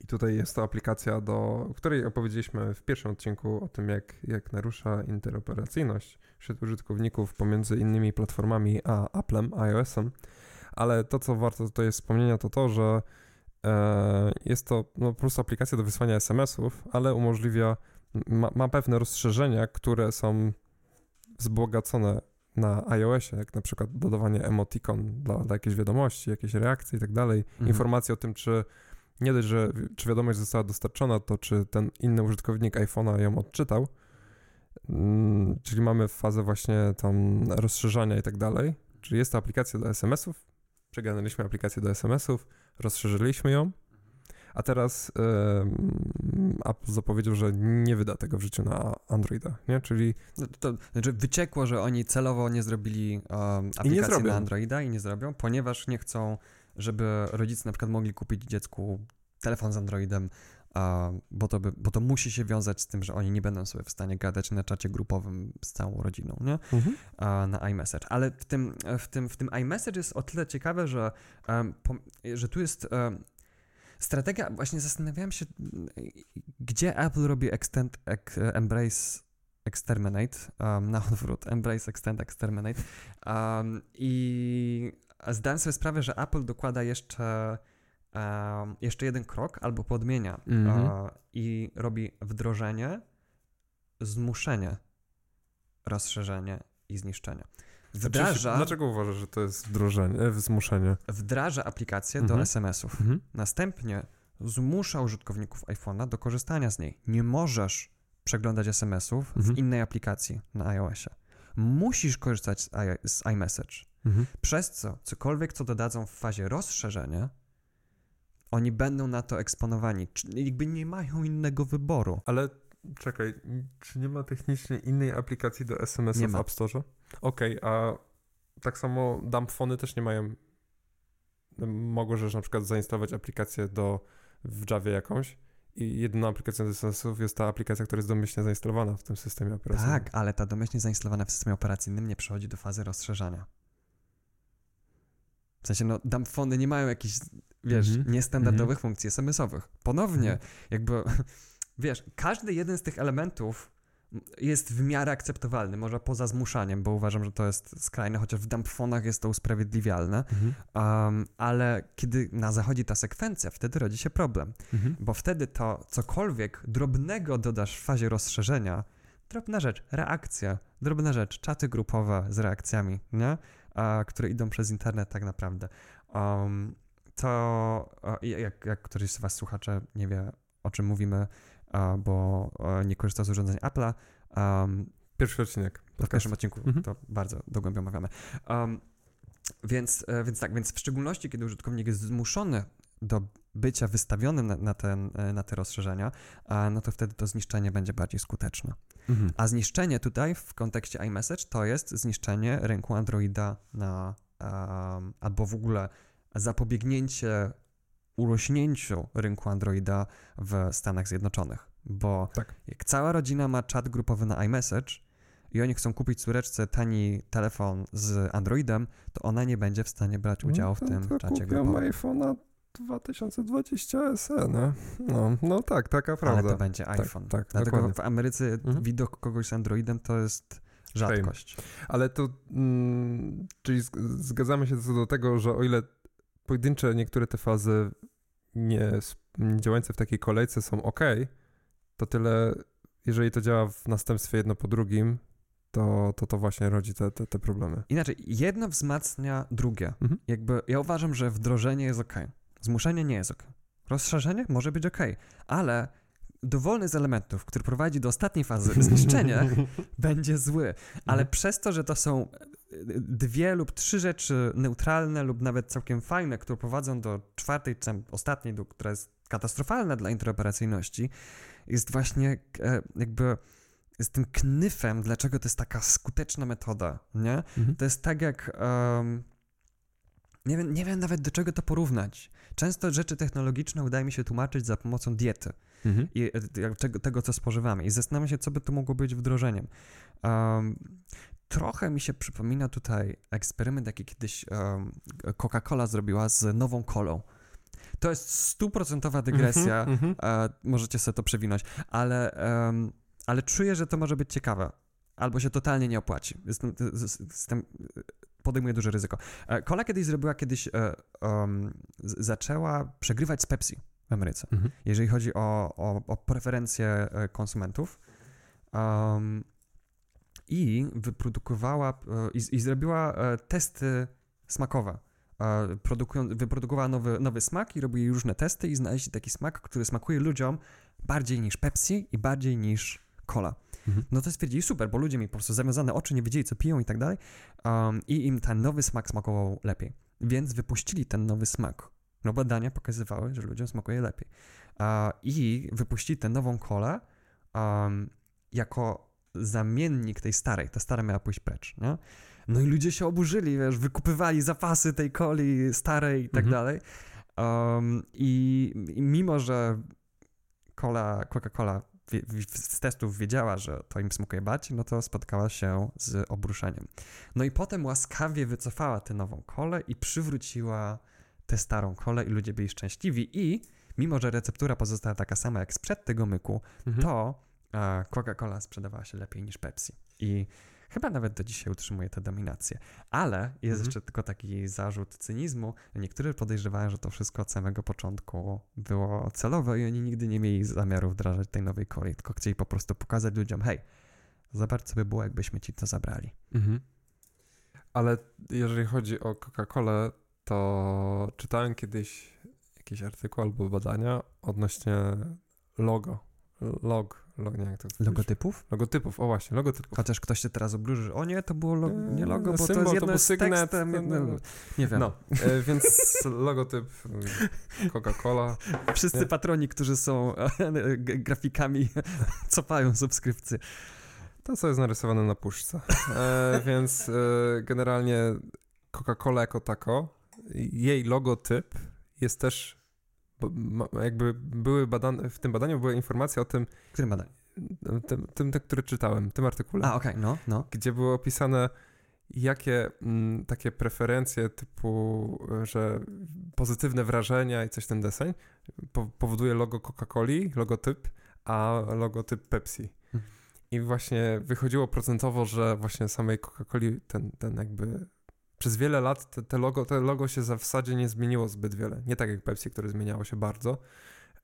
I tutaj jest to aplikacja, do o której opowiedzieliśmy w pierwszym odcinku o tym, jak, jak narusza interoperacyjność wśród użytkowników pomiędzy innymi platformami a Applem, iOS-em. Ale to, co warto tutaj wspomnienia, to to, że e, jest to no, po prostu aplikacja do wysłania SMS-ów, ale umożliwia, ma, ma pewne rozszerzenia, które są wzbogacone na iOSie, jak na przykład dodawanie emoticon dla, dla jakiejś wiadomości, jakiejś reakcji i tak dalej, mhm. informacje o tym, czy nie dość, że czy wiadomość została dostarczona, to czy ten inny użytkownik iPhone'a ją odczytał, czyli mamy fazę właśnie tam rozszerzania i tak dalej, czyli jest to aplikacja do SMS-ów, przegadaliśmy aplikację do SMS-ów, rozszerzyliśmy ją, a teraz yy, Apple zapowiedział, że nie wyda tego w życiu na Androida, nie? Czyli... No to, to, znaczy wyciekło, że oni celowo nie zrobili um, aplikacji na Androida i nie zrobią, ponieważ nie chcą żeby rodzice na przykład mogli kupić dziecku telefon z Androidem, bo, to by, bo to musi się wiązać z tym, że oni nie będą sobie w stanie gadać na czacie grupowym z całą rodziną, nie? Mhm. na iMessage. Ale w tym, w, tym, w tym iMessage jest o tyle ciekawe, że, że tu jest strategia, właśnie zastanawiałem się, gdzie Apple robi extend, embrace exterminate, um, na odwrót, embrace, extend, exterminate um, i zdałem sobie sprawę, że Apple dokłada jeszcze, um, jeszcze jeden krok albo podmienia -hmm. uh, i robi wdrożenie, zmuszenie, rozszerzenie i zniszczenie. Znaczy, wdraża. Dlaczego uważasz, że to jest wdrożenie, e, zmuszenie? Wdraża aplikację -hmm. do mhm. SMS-ów. -hmm. Następnie zmusza użytkowników iPhone'a do korzystania z niej. Nie możesz przeglądać SMS-ów w mhm. innej aplikacji na iOSie. Musisz korzystać z, I z iMessage. Mhm. Przez co cokolwiek, co dodadzą w fazie rozszerzenia, oni będą na to eksponowani. Jakby nie mają innego wyboru. Ale czekaj, czy nie ma technicznie innej aplikacji do SMS-ów w App Store? Okej, okay, a tak samo dumbfony też nie mają. Możesz na przykład zainstalować aplikację do w Javie jakąś i jedyną aplikacją do SMS-ów jest ta aplikacja, która jest domyślnie zainstalowana w tym systemie operacyjnym. Tak, ale ta domyślnie zainstalowana w systemie operacyjnym nie przechodzi do fazy rozszerzania. W sensie, no, dumbfony nie mają jakichś, wiesz, mm -hmm. niestandardowych mm -hmm. funkcji SMS-owych. Ponownie, mm -hmm. jakby, *laughs* wiesz, każdy jeden z tych elementów jest w miarę akceptowalny, może poza zmuszaniem, bo uważam, że to jest skrajne, chociaż w dumbfonach jest to usprawiedliwialne, um, ale kiedy na zachodzi ta sekwencja, wtedy rodzi się problem, mhm. bo wtedy to cokolwiek drobnego dodasz w fazie rozszerzenia, drobna rzecz, reakcja, drobna rzecz, czaty grupowe z reakcjami, nie? a, które idą przez internet tak naprawdę. Um, to jak, jak któryś z Was słuchacze nie wie, o czym mówimy, bo nie korzysta z urządzeń Apple'a. Um, Pierwszy odcinek. W pierwszym odcinku mhm. to bardzo dogłębnie omawiamy. Um, więc, e, więc tak, więc w szczególności, kiedy użytkownik jest zmuszony do bycia wystawionym na, na, ten, e, na te rozszerzenia, no to wtedy to zniszczenie będzie bardziej skuteczne. Mhm. A zniszczenie tutaj w kontekście iMessage to jest zniszczenie rynku Androida na, um, albo w ogóle zapobiegnięcie urośnięciu rynku Androida w Stanach Zjednoczonych. Bo tak. jak cała rodzina ma czat grupowy na iMessage i oni chcą kupić córeczce tani telefon z Androidem, to ona nie będzie w stanie brać no udziału no, w tym czacie grupowym. iPhone'a 2020 SE, no. no. No tak, taka prawda. Ale to będzie tak, iPhone. Tak, tak Dlatego dokładnie. w Ameryce mhm. widok kogoś z Androidem to jest rzadkość. Ale to, mm, czyli zgadzamy się co do tego, że o ile pojedyncze niektóre te fazy nie, nie działające w takiej kolejce są ok, to tyle, jeżeli to działa w następstwie jedno po drugim, to to, to właśnie rodzi te, te, te problemy. Inaczej, jedno wzmacnia drugie. Mhm. Jakby ja uważam, że wdrożenie jest ok. Zmuszenie nie jest ok. Rozszerzenie może być ok, ale dowolny z elementów, który prowadzi do ostatniej fazy *laughs* zniszczenia, będzie zły. Ale Mhm. przez to, że to są e, dwie lub trzy rzeczy neutralne lub nawet całkiem fajne, które prowadzą do czwartej, czy ostatniej, która jest katastrofalna dla interoperacyjności, jest właśnie e, jakby jest tym knyfem, dlaczego to jest taka skuteczna metoda, nie? Mhm. To jest tak jak. em, nie, wiem, nie wiem nawet do czego to porównać. Często rzeczy technologiczne udaje mi się tłumaczyć za pomocą diety Mhm. i e, czego, tego, co spożywamy. I zastanawiam się, co by to mogło być wdrożeniem. Um, trochę mi się przypomina tutaj eksperyment, jaki kiedyś um, Coca-Cola zrobiła z nową kolą. To jest stuprocentowa dygresja. Mhm, mhm. E, możecie sobie to przewinąć, ale, em, ale czuję, że to może być ciekawe. Albo się totalnie nie opłaci. Jestem, jestem, podejmuję duże ryzyko. E, Cola kiedyś zrobiła, kiedyś e, z- zaczęła przegrywać z Pepsi w Ameryce, Mhm. jeżeli chodzi o, o, o preferencje e, konsumentów. Em, I wyprodukowała e, i, i zrobiła e, testy smakowe. E, Produkują, wyprodukowała nowy, nowy smak i robi różne testy i znaleźli taki smak, który smakuje ludziom bardziej niż Pepsi i bardziej niż cola. Mhm. No to stwierdzili super, bo ludzie mieli po prostu zawiązane oczy, nie wiedzieli co piją i tak dalej um, i im ten nowy smak smakował lepiej. Więc wypuścili ten nowy smak. No badania pokazywały, że ludziom smakuje lepiej. A, I wypuścili tę nową kolę um, jako zamiennik tej starej. Ta stara miała pójść precz, nie? No i ludzie się oburzyli, wiesz, wykupywali zapasy tej coli starej i tak Mhm. dalej. Um, i, I mimo, że cola, Coca-Cola z testów wiedziała, że to im smakuje bardziej, no to spotkała się z obruszeniem. No i potem łaskawie wycofała tę nową kolę i przywróciła tę starą kolę i ludzie byli szczęśliwi i mimo, że receptura pozostała taka sama jak sprzed tego myku, Mhm. to e, Coca-Cola sprzedawała się lepiej niż Pepsi. I chyba nawet do dzisiaj utrzymuje tę dominację. Ale jest Mhm. jeszcze tylko taki zarzut cynizmu. Niektórzy podejrzewają, że to wszystko od samego początku było celowe i oni nigdy nie mieli zamiaru wdrażać tej nowej kolei, tylko chcieli po prostu pokazać ludziom, hej, zobacz co by było, jakbyśmy ci to zabrali. Mhm. Ale jeżeli chodzi o Coca-Colę, to czytałem kiedyś jakiś artykuł albo badania odnośnie logo. Log, log nie jak to. Logotypów? Logotypów, o właśnie, logotypów. Chociaż ktoś się teraz obróży, że o nie, to było lo- nie logo, bo to Symbol, jest to jedno był z sygnet, tekstem. no, jedno- no. Nie wiem. No, e, więc *laughs* logotyp e, Coca-Cola. Wszyscy Nie. patroni, którzy są g- grafikami, *laughs* cofają subskrypcje. To, co jest narysowane na puszce. E, więc e, generalnie Coca-Cola jako tako, jej logotyp jest też jakby były badane, w tym badaniu była informacja o tym, Którym badań? tym, tym, który czytałem, tym artykule, A, okej, no, no. gdzie było opisane jakie mm, takie preferencje typu, że pozytywne wrażenia i coś ten deseń po, powoduje logo Coca-Coli, logotyp, a logotyp Pepsi. Mhm. I właśnie wychodziło procentowo, że właśnie samej Coca-Coli ten, ten jakby przez wiele lat te, te, logo, te logo się za- w zasadzie nie zmieniło zbyt wiele. Nie tak jak Pepsi, które zmieniało się bardzo.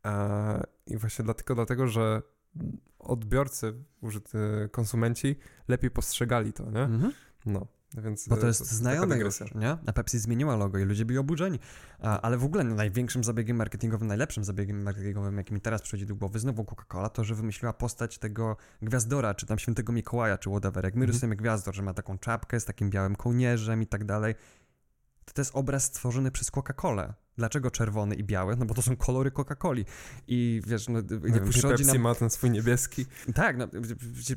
E, I właśnie dlatego, dlatego, że odbiorcy, konsumenci lepiej postrzegali to, nie? Mhm. No, więc... Bo to e, jest taka znajome dygresja. już, nie? A Pepsi zmieniła logo i ludzie byli oburzeni. A, ale w ogóle największym zabiegiem marketingowym, najlepszym zabiegiem marketingowym, jaki mi teraz przychodzi do głowy, znowu Coca-Cola, to, że wymyśliła postać tego gwiazdora, czy tam świętego Mikołaja, czy whatever. Jak my Mhm. rysujemy gwiazdor, że ma taką czapkę z takim białym kołnierzem i tak dalej, to to jest obraz stworzony przez Coca-Colę. Dlaczego czerwony i biały? No bo to są kolory Coca-Coli. I wiesz, no, nie wiem, przychodzi Pepsi nam... ma ten swój niebieski. Tak, no,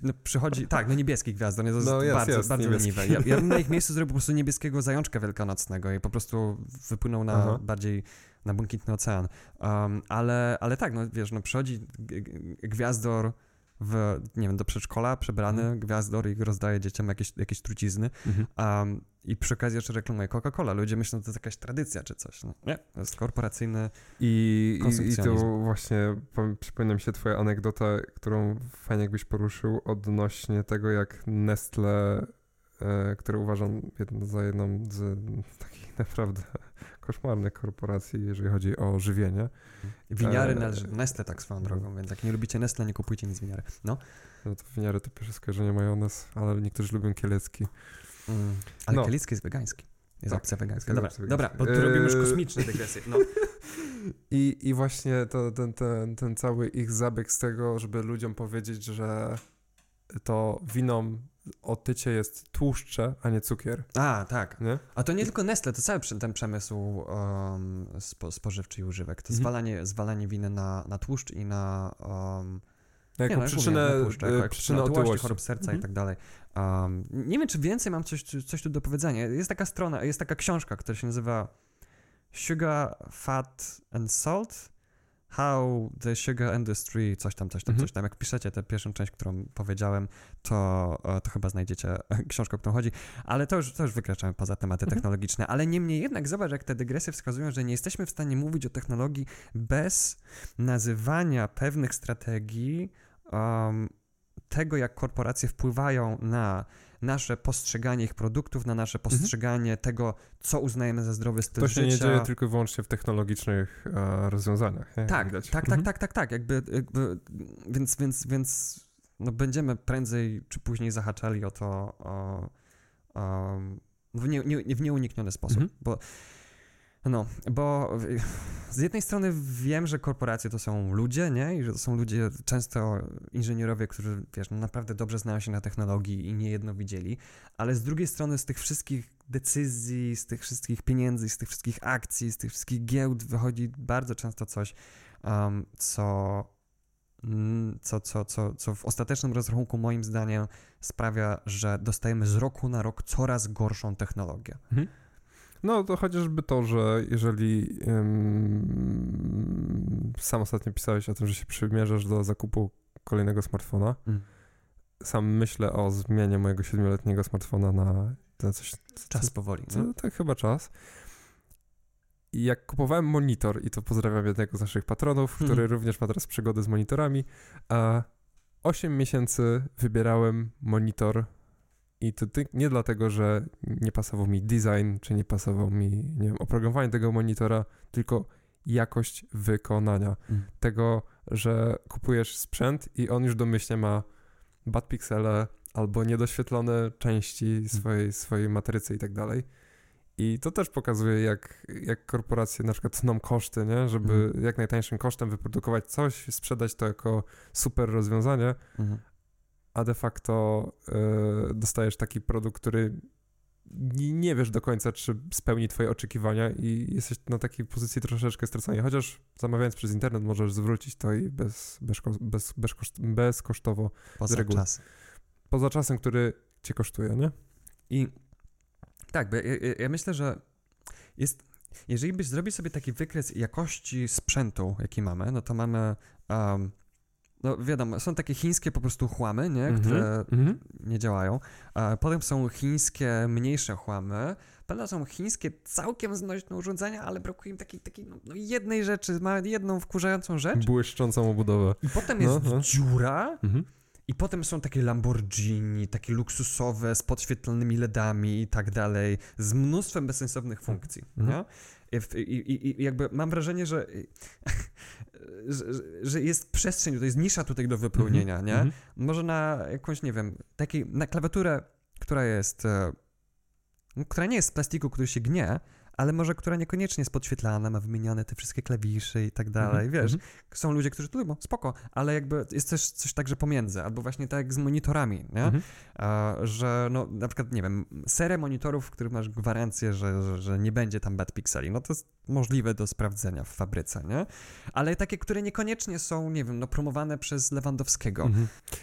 no przychodzi, tak, no niebieski gwiazdor, nie, to No jest, bardzo, jest, bardzo leniwe. Ja, ja bym na ich *laughs* miejscu zrobił po prostu niebieskiego zajączka wielkanocnego i po prostu wypłynął na Aha. bardziej na błękitny ocean. Um, ale, ale tak, no wiesz, no przychodzi gwiazdor w, nie wiem, do przedszkola, przebrany Mhm. gwiazdor i rozdaje dzieciom jakieś, jakieś trucizny. Um, I przy okazji jeszcze reklamuje Coca-Cola. Ludzie myślą, że to jest jakaś tradycja czy coś. No, nie, to jest korporacyjny... I, i, tu właśnie po- przypomina mi się twoja anegdota, którą fajnie jakbyś poruszył odnośnie tego, jak Nestle, e, które uważam jedno, za jedną z naprawdę *laughs* koszmarnych korporacji, jeżeli chodzi o żywienie. Winiary E, należy do Nestle tak swoją drogą, więc jak nie lubicie Nestle, nie kupujcie nic z winiary. No. No to winiary to pierwsze skojarzenie majonez, ale niektórzy lubią kielecki. Mm. Ale No. kielicki jest wegański. Jest Tak, opcja wegańska. Dobra, opcja dobra, bo tu wegańska. robimy już Eee. kosmiczne dygresje. No. *laughs* I, i właśnie to, ten, ten, ten cały ich zabieg z tego, żeby ludziom powiedzieć, że to wino otycie jest tłuszcze, a nie cukier, A, tak. nie? A to nie tylko Nestle, to cały ten przemysł um, spo, spożywczy i używek. To Mhm. zwalanie, zwalanie winy na, na tłuszcz i na... Um, Jako nie, no, jak przyczynę, mówię, tłuszcz, jako, e, jako przyczynę otyłości. chorób serca Mhm. i tak dalej. Um, nie wiem, czy więcej mam coś, coś tu do powiedzenia. Jest taka strona, jest taka książka, która się nazywa Sugar, Fat and Salt. How the Sugar Industry, coś tam, coś tam, Mhm. coś tam. Jak piszecie tę pierwszą część, którą powiedziałem, to, e, to chyba znajdziecie książkę, o którą chodzi. Ale to już, to już wykraczamy poza tematy Mhm. technologiczne. Ale niemniej jednak zobacz, jak te dygresje wskazują, że nie jesteśmy w stanie mówić o technologii bez nazywania pewnych strategii um, tego, jak korporacje wpływają na nasze postrzeganie ich produktów, na nasze postrzeganie tego, co uznajemy za zdrowy styl Mhm. To się życia. nie dzieje tylko i wyłącznie w technologicznych e, rozwiązaniach. Nie? Tak, tak, tak, Mhm. tak, tak, tak, jakby, jakby więc, więc, więc no będziemy prędzej czy później zahaczali o to o, o, w, nie, nie, w nieunikniony sposób, Mhm. bo no, bo z jednej strony wiem, że korporacje to są ludzie, nie? I że to są ludzie, często inżynierowie, którzy, wiesz, no naprawdę dobrze znają się na technologii i niejedno widzieli, ale z drugiej strony z tych wszystkich decyzji, z tych wszystkich pieniędzy, z tych wszystkich akcji, z tych wszystkich giełd wychodzi bardzo często coś, um, co, co, co, co, co w ostatecznym rozrachunku moim zdaniem sprawia, że dostajemy z roku na rok coraz gorszą technologię. Mhm. No to chociażby to, że jeżeli ym, sam ostatnio pisałeś o tym, że się przymierzasz do zakupu kolejnego smartfona, Mm. sam myślę o zmianie mojego siedmioletniego smartfona na, na coś, Czas powoli. no. co, tak chyba czas. I jak kupowałem monitor, i to pozdrawiam jednego z naszych patronów, Mhm. który również ma teraz przygody z monitorami, a 8 miesięcy wybierałem monitor i to ty- nie dlatego, że nie pasował mi design, czy nie pasował mi, nie wiem, oprogramowanie tego monitora, tylko jakość wykonania. Mm. Tego, że kupujesz sprzęt i on już domyślnie ma bad pixele albo niedoświetlone części swojej, swojej matrycy i tak dalej. I to też pokazuje, jak, jak korporacje na przykład tną koszty, nie? żeby Mhm. jak najtańszym kosztem wyprodukować coś, sprzedać to jako super rozwiązanie, Mhm. A de facto e, dostajesz taki produkt, który nie, nie wiesz do końca, czy spełni twoje oczekiwania i jesteś na takiej pozycji troszeczkę stracenia. Chociaż zamawiając przez internet możesz zwrócić to i bez, bez, bez, bez koszt, bezkosztowo, Poza reguły. czas. poza czasem, który cię kosztuje, nie? I tak, bo ja, ja, ja myślę, że jest. Jeżeli byś zrobił sobie taki wykres jakości sprzętu, jaki mamy, no to mamy. Um, no wiadomo, są takie chińskie po prostu chłamy, nie? Mhm, Które mhm. nie działają. A potem są chińskie mniejsze chłamy. Potem są chińskie całkiem znośne urządzenia, ale brakuje im takiej, takiej no, no jednej rzeczy, ma jedną wkurzającą rzecz. Błyszczącą obudowę. I potem No, jest no. dziura, Mhm. i potem są takie Lamborghini, takie luksusowe, z podświetlonymi LEDami i tak dalej, z mnóstwem bezsensownych funkcji, Mhm. nie? I, i, i, jakby mam wrażenie, że, *laughs* że, że jest przestrzeń, to jest nisza tutaj do wypełnienia, nie? Mhm. Może na jakąś, nie wiem, takiej, na klawiaturę, która jest, e, no, która nie jest z plastiku, który się gnie, ale może która niekoniecznie jest podświetlana, ma wymieniane te wszystkie klawisze i tak dalej, Mhm. wiesz? Mhm. Są ludzie, którzy to lubią, spoko, ale jakby jest też coś także pomiędzy, albo właśnie tak jak z monitorami, nie? Mhm. A, że no na przykład, nie wiem, serię monitorów, w których masz gwarancję, że, że, że nie będzie tam bad pixeli, no to jest możliwe do sprawdzenia w fabryce, nie? Ale takie, które niekoniecznie są, nie wiem, no promowane przez Lewandowskiego.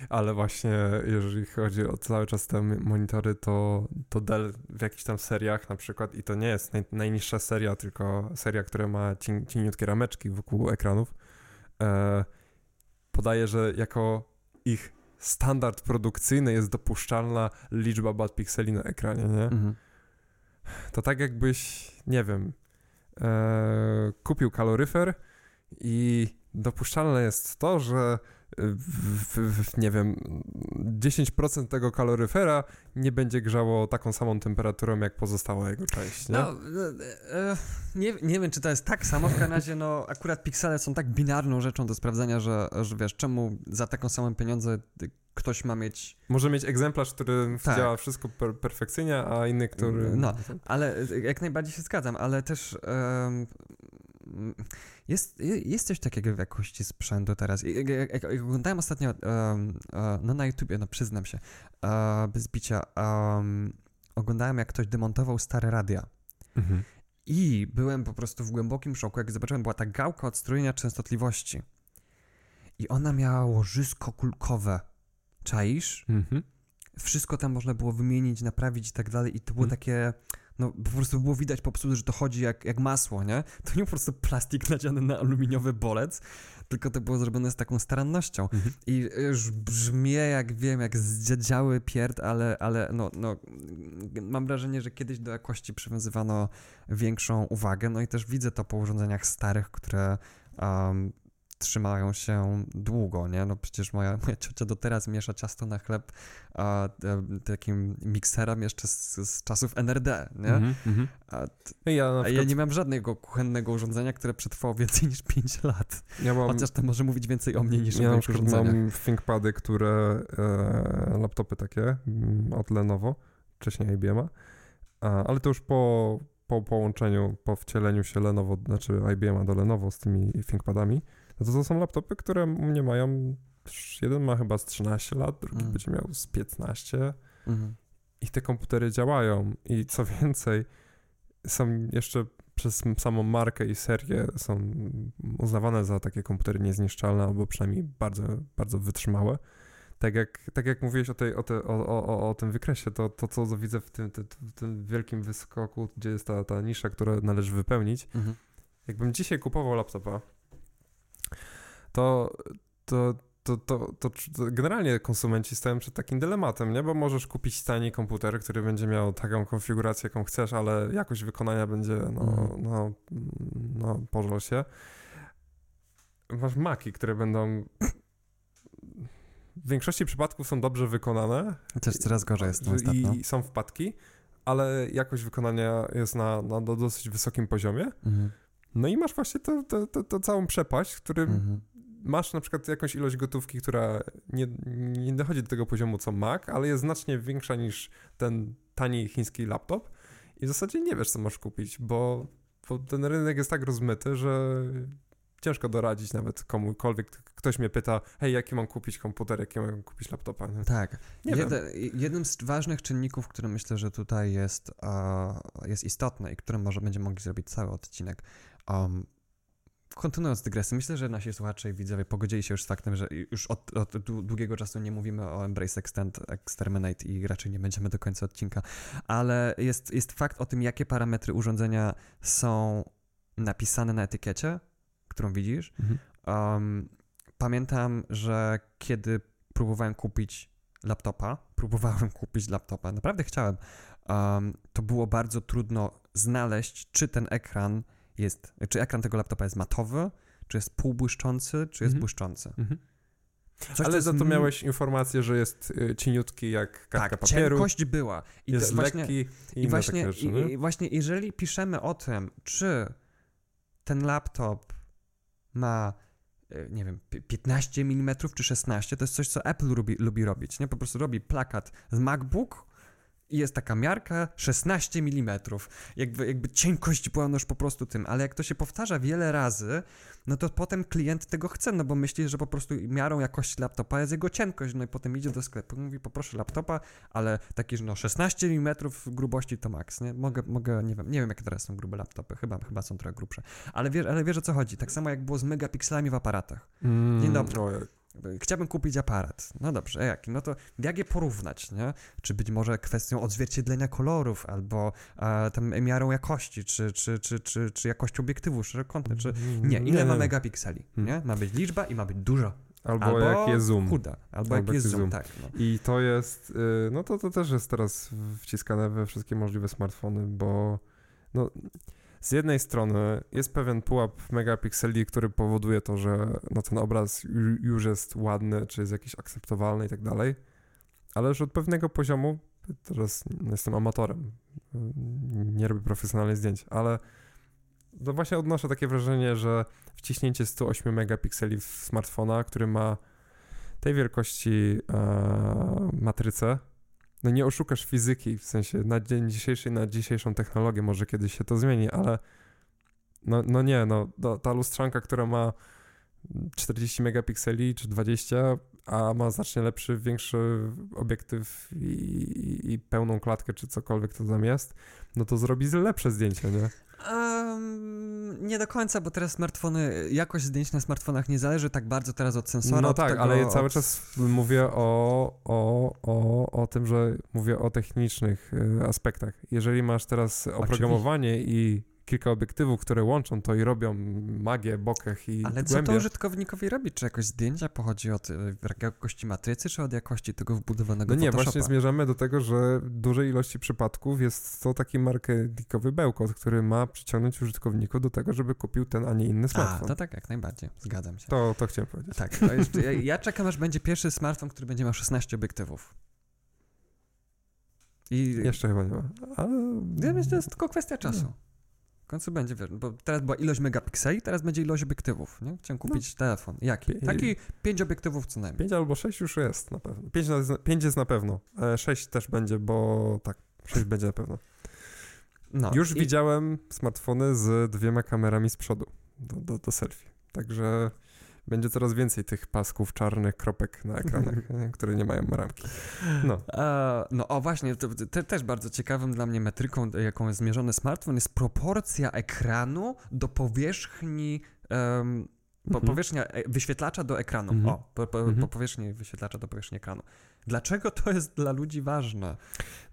Ale właśnie jeżeli chodzi o cały czas te monitory, to, to Dell w jakichś tam seriach na przykład, i to nie jest naj, najniższa seria, tylko seria, która ma cien, cieniutkie rameczki wokół ekranów, e, podaje, że jako ich standard produkcyjny jest dopuszczalna liczba bad pixeli na ekranie, nie? Mhm. To tak jakbyś, nie wiem, e, kupił kaloryfer i dopuszczalne jest to, że w, w, nie wiem, 10% tego kaloryfera nie będzie grzało taką samą temperaturą jak pozostała jego część, nie? No, e, e, nie, nie wiem, czy to jest tak samo, w każdym razie, no, akurat piksele są tak binarną rzeczą do sprawdzenia, że, że wiesz, czemu za taką samą pieniądze ktoś ma mieć... Może mieć egzemplarz, który Tak. działa wszystko per perfekcyjnie, a inny, który... No, Ale e, jak najbardziej się zgadzam, ale też mm, jest, jest coś takiego w jakości sprzętu teraz. Jak, jak, jak oglądałem ostatnio, e, no na YouTubie, no przyznam się, e, bez bicia, em, oglądałem jak ktoś demontował stare radia. Mhm. I byłem po prostu w głębokim szoku, jak zobaczyłem, była ta gałka od strojenia częstotliwości. I ona miała łożysko kulkowe. Czaisz? Mhm. Wszystko tam można było wymienić, naprawić i tak dalej. I to było Mhm. takie. No, po prostu było widać po prostu, że to chodzi jak, jak masło, nie? To nie po prostu plastik nadziany na aluminiowy bolec, tylko to było zrobione z taką starannością. Mhm. I już brzmię, jak wiem, jak zdziadziały pierd, ale, ale no, no, mam wrażenie, że kiedyś do jakości przywiązywano większą uwagę. No i też widzę to po urządzeniach starych, które um, trzymają się długo, nie? No przecież moja, moja ciocia do teraz miesza ciasto na chleb a, e, takim mikserem jeszcze z, z czasów NRD, nie? Mhm. Mhm. A, t- Ja, a ja przykład, nie mam żadnego kuchennego urządzenia, które przetrwało więcej niż 5 lat. ja mam, Chociaż to może mówić więcej o mnie niż o ja na moich przykład urządzeniach. mam ThinkPady, które, e, laptopy takie mm, od Lenovo, wcześniej IBM-a, a, ale to już po, po połączeniu, po wcieleniu się Lenovo, znaczy IBM-a do Lenovo z tymi ThinkPadami, no to to są laptopy, które u mnie mają, jeden ma chyba z 13 lat, drugi Mm. będzie miał z 15 Mhm. i te komputery działają i co *laughs* więcej, są jeszcze przez samą markę i serię są uznawane za takie komputery niezniszczalne albo przynajmniej bardzo, bardzo wytrzymałe. Tak jak, tak jak mówiłeś o, tej, o, te, o, o, o- tym wykresie, to, to co widzę w tym, tym, tym wielkim wyskoku, gdzie jest ta, ta nisza, którą należy wypełnić, Mhm. jakbym dzisiaj kupował laptopa, to, to, to, to, to, generalnie konsumenci stoją przed takim dylematem, nie? Bo możesz kupić tani komputer, który będzie miał taką konfigurację, jaką chcesz, ale jakość wykonania będzie, no, Mhm. no, no, pożal się. Masz maki, które będą w większości przypadków są dobrze wykonane. Też coraz gorzej jest I- ostatnio. I są wpadki, ale jakość wykonania jest na, na, dosyć wysokim poziomie. Mhm. No i masz właśnie to całą przepaść, w którym Mhm. Masz na przykład jakąś ilość gotówki, która nie, nie dochodzi do tego poziomu co Mac, ale jest znacznie większa niż ten tani chiński laptop i w zasadzie nie wiesz, co masz kupić, bo, bo ten rynek jest tak rozmyty, że ciężko doradzić nawet komukolwiek. Ktoś mnie pyta, hej, jaki mam kupić komputer, jaki mam kupić laptopa. Nie, Tak. nie wiem. Jede, jednym z ważnych czynników, który myślę, że tutaj jest, e, jest istotny i którym może będziemy mogli zrobić cały odcinek. Um, kontynuując dygresję, myślę, że nasi słuchacze i widzowie pogodzili się już z faktem, że już od, od dłu- długiego czasu nie mówimy o Embrace Extend, Exterminate i raczej nie będziemy do końca odcinka, ale jest, jest fakt o tym, jakie parametry urządzenia są napisane na etykiecie, którą widzisz. Mhm. Um, pamiętam, że kiedy próbowałem kupić laptopa, próbowałem kupić laptopa, naprawdę chciałem, um, to było bardzo trudno znaleźć, czy ten ekran jest, czy ekran tego laptopa jest matowy, czy jest półbłyszczący, czy jest Mhm. błyszczący. Mhm. Coś, Ale jest za to m- miałeś informację, że jest y, cieniutki jak kartka tak, papieru, cienkość była. I jest właśnie, lekki i, I właśnie, rzeczy, i, i właśnie jeżeli piszemy o tym, czy ten laptop ma e, nie wiem, pi- 15 mm czy 16, to jest coś, co Apple lubi, lubi robić, nie? Po prostu robi plakat z MacBook jest taka miarka 16 mm. Jakby, jakby cienkość była no już po prostu tym, ale jak to się powtarza wiele razy, no to potem klient tego chce, no bo myśli, że po prostu miarą jakości laptopa jest jego cienkość, no i potem idzie do sklepu i mówi, poproszę laptopa, ale taki, że no 16 mm grubości to max, nie? Mogę, mogę, nie wiem, nie wiem jakie teraz są grube laptopy, chyba, chyba są trochę grubsze, ale wiesz, ale wiesz o co chodzi, tak samo jak było z megapikselami w aparatach. Mm, Dzień dobry. ojej. Chciałbym kupić aparat. No dobrze, jaki? No to jak je porównać, nie? Czy być może kwestią odzwierciedlenia kolorów, albo e, tam miarą jakości, czy, czy, czy, czy, czy jakością obiektywu szerokokątny, czy... Nie, ile ma megapikseli, nie? Ma być liczba i ma być dużo. Albo, Albo jaki jest zoom. Chuda, albo, jaki jest zoom, tak. No. I to jest, y, no to, to też jest teraz wciskane we wszystkie możliwe smartfony, bo no, z jednej strony jest pewien pułap megapikseli, który powoduje to, że no, ten obraz ju- już jest ładny, czy jest jakiś akceptowalny i tak dalej, ale już od pewnego poziomu, teraz jestem amatorem, nie robię profesjonalnych zdjęć, ale no właśnie odnoszę takie wrażenie, że wciśnięcie 108 megapikseli w smartfona, który ma tej wielkości e, matrycę, no nie oszukasz fizyki, w sensie na dzień dzisiejszy, na dzisiejszą technologię może kiedyś się to zmieni, ale no, no nie, no ta lustrzanka, która ma 40 megapikseli czy 20, a ma znacznie lepszy, większy obiektyw i, i, i, pełną klatkę, czy cokolwiek to tam jest, no to zrobi lepsze zdjęcie, nie? Um, nie do końca, bo teraz smartfony, jakość zdjęć na smartfonach nie zależy tak bardzo teraz od sensora. No tak, tego, ale cały od... czas mówię o, o, o, o tym, że mówię o technicznych y, aspektach. Jeżeli masz teraz oprogramowanie i kilka obiektywów, które łączą to i robią magię, bokeh i Ale co to użytkownikowi robi? Czy jakoś zdjęcia pochodzi od y, jakości matrycy, czy od jakości tego wbudowanego No nie, Photoshopa? właśnie zmierzamy do tego, że w dużej ilości przypadków jest to taki marketingowy bełkot, który ma przyciągnąć użytkowników do tego, żeby kupił ten, a nie inny smartfon. A, to tak, jak najbardziej, zgadzam się. To, to chciałem powiedzieć. Tak, to jest, ja, ja czekam, aż będzie pierwszy smartfon, który będzie miał 16 obiektywów. I... Jeszcze chyba nie ma. Ale... Ja myślę, że to jest tylko kwestia czasu. No. W końcu będzie, wiesz, bo teraz była ilość megapikseli, teraz będzie ilość obiektywów, nie? Chciałem kupić no. telefon. Jaki? Taki pięć obiektywów co najmniej. Pięć albo sześć już jest na pewno. Pięć, pięć jest na pewno. E, sześć też będzie, bo tak, sześć będzie na pewno. No, już i... widziałem smartfony z dwiema kamerami z przodu do, do, do selfie. Także będzie coraz więcej tych pasków czarnych, kropek na ekranach, *laughs* które nie mają ramki. No. E, no o właśnie, to, też bardzo ciekawym dla mnie metryką, jaką jest zmierzony smartfon, jest proporcja ekranu do powierzchni um, po, mhm. powierzchnia e, wyświetlacza do ekranu. Mhm. O, po, po, mhm. po, powierzchni wyświetlacza do powierzchni ekranu. Dlaczego to jest dla ludzi ważne?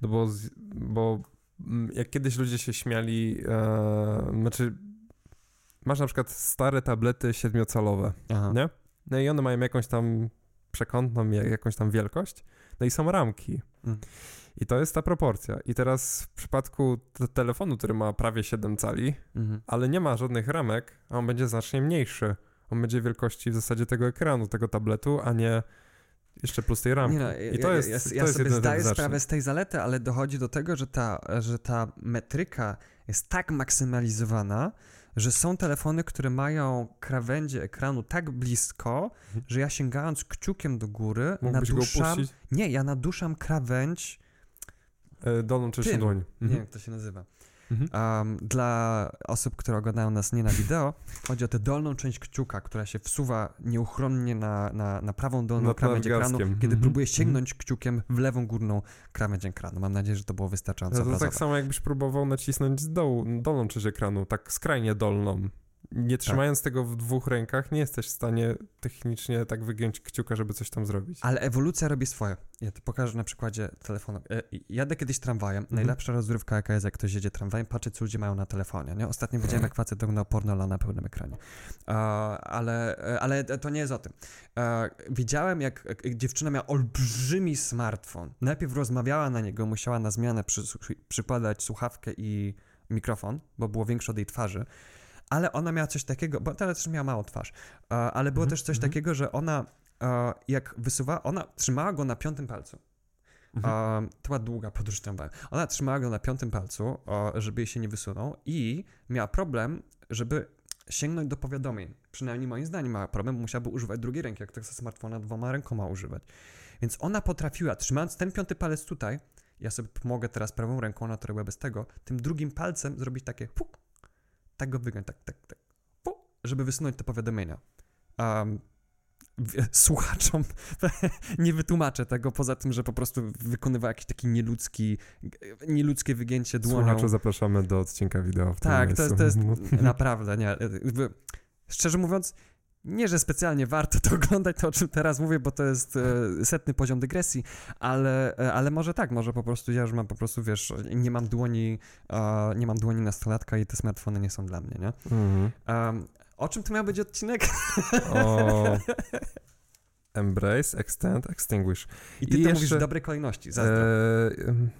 No bo, bo mm, jak kiedyś ludzie się śmiali, e, znaczy masz na przykład stare tablety siedmiocalowe, Aha. nie? No i one mają jakąś tam przekątną, jakąś tam wielkość, no i są ramki. Mm. I to jest ta proporcja. I teraz w przypadku telefonu, który ma prawie 7 cali, mhm. ale nie ma żadnych ramek, a on będzie znacznie mniejszy. On będzie wielkości w zasadzie tego ekranu, tego tabletu, a nie jeszcze plus tej ramki. No, I to jest, ja, ja, ja to jest sobie zdaję sprawę z tej zalety, ale dochodzi do tego, że ta, że ta metryka jest tak maksymalizowana, że są telefony, które mają krawędzie ekranu tak blisko, mhm. że ja sięgając kciukiem do góry, Mógłbyś naduszam... Nie, ja naduszam krawędź... E, dolną częścią dłoni. Nie wiem, jak to się nazywa. Um, dla osób, które oglądają nas nie na wideo, chodzi o tę dolną część kciuka, która się wsuwa nieuchronnie na, na, na prawą dolną Nad krawędź ekranu, kiedy mhm. próbuje sięgnąć mhm. kciukiem w lewą górną krawędź ekranu. Mam nadzieję, że to było wystarczająco To tak samo jakbyś próbował nacisnąć z dołu, dolną część ekranu, tak skrajnie dolną nie tak. trzymając tak. tego w dwóch rękach, nie jesteś w stanie technicznie tak wygiąć kciuka, żeby coś tam zrobić. Ale ewolucja robi swoje. Ja to pokażę na przykładzie telefonu. E, jadę kiedyś tramwajem. Mhm. Najlepsza rozrywka, jaka jest, jak ktoś jedzie tramwajem, patrzy, co ludzie mają na telefonie. Nie? Ostatnio widziałem, jak facet oglądał pornola na pełnym ekranie. ale, e, ale to nie jest o tym. widziałem, jak dziewczyna miała olbrzymi smartfon. Najpierw rozmawiała na niego, musiała na zmianę przy, przykładać słuchawkę i mikrofon, bo było większe od jej twarzy ale ona miała coś takiego, bo teraz też miała mało twarz, ale było mm -hmm. też coś mm -hmm. takiego, że ona jak wysuwała, ona trzymała go na piątym palcu. Mhm. to była długa podróż tramwajem. Ona trzymała go na piątym palcu, żeby jej się nie wysunął i miała problem, żeby sięgnąć do powiadomień. Przynajmniej moim zdaniem miała problem, musiałaby używać drugiej ręki, jak tak smartfona dwoma rękoma używać. Więc ona potrafiła, trzymając ten piąty palec tutaj, ja sobie pomogę teraz prawą ręką, ona to robiła bez tego, tym drugim palcem zrobić takie puk, tak go wygląda, tak, tak, tak, żeby wysunąć te powiadomienia. Um, *laughs* słuchaczom *laughs* nie wytłumaczę tego, poza tym, że po prostu wykonywał jakiś taki nieludzki, nieludzkie wygięcie dłonią. Słuchacze zapraszamy do odcinka wideo. tak, to jest, to jest *laughs* naprawdę, nie. Szczerze mówiąc, nie, że specjalnie warto to *laughs* oglądać, to o czym teraz mówię, bo to jest e, setny poziom dygresji, ale, e, ale może tak, może po prostu ja już mam po prostu, wiesz, nie mam dłoni, nie mam dłoni nastolatka i te smartfony nie są dla mnie, nie? Mhm. Um, o czym to miał być odcinek? O... *laughs* Embrace, Extend, Extinguish. I ty I to jeszcze, mówisz w dobrej kolejności, zazdro. E,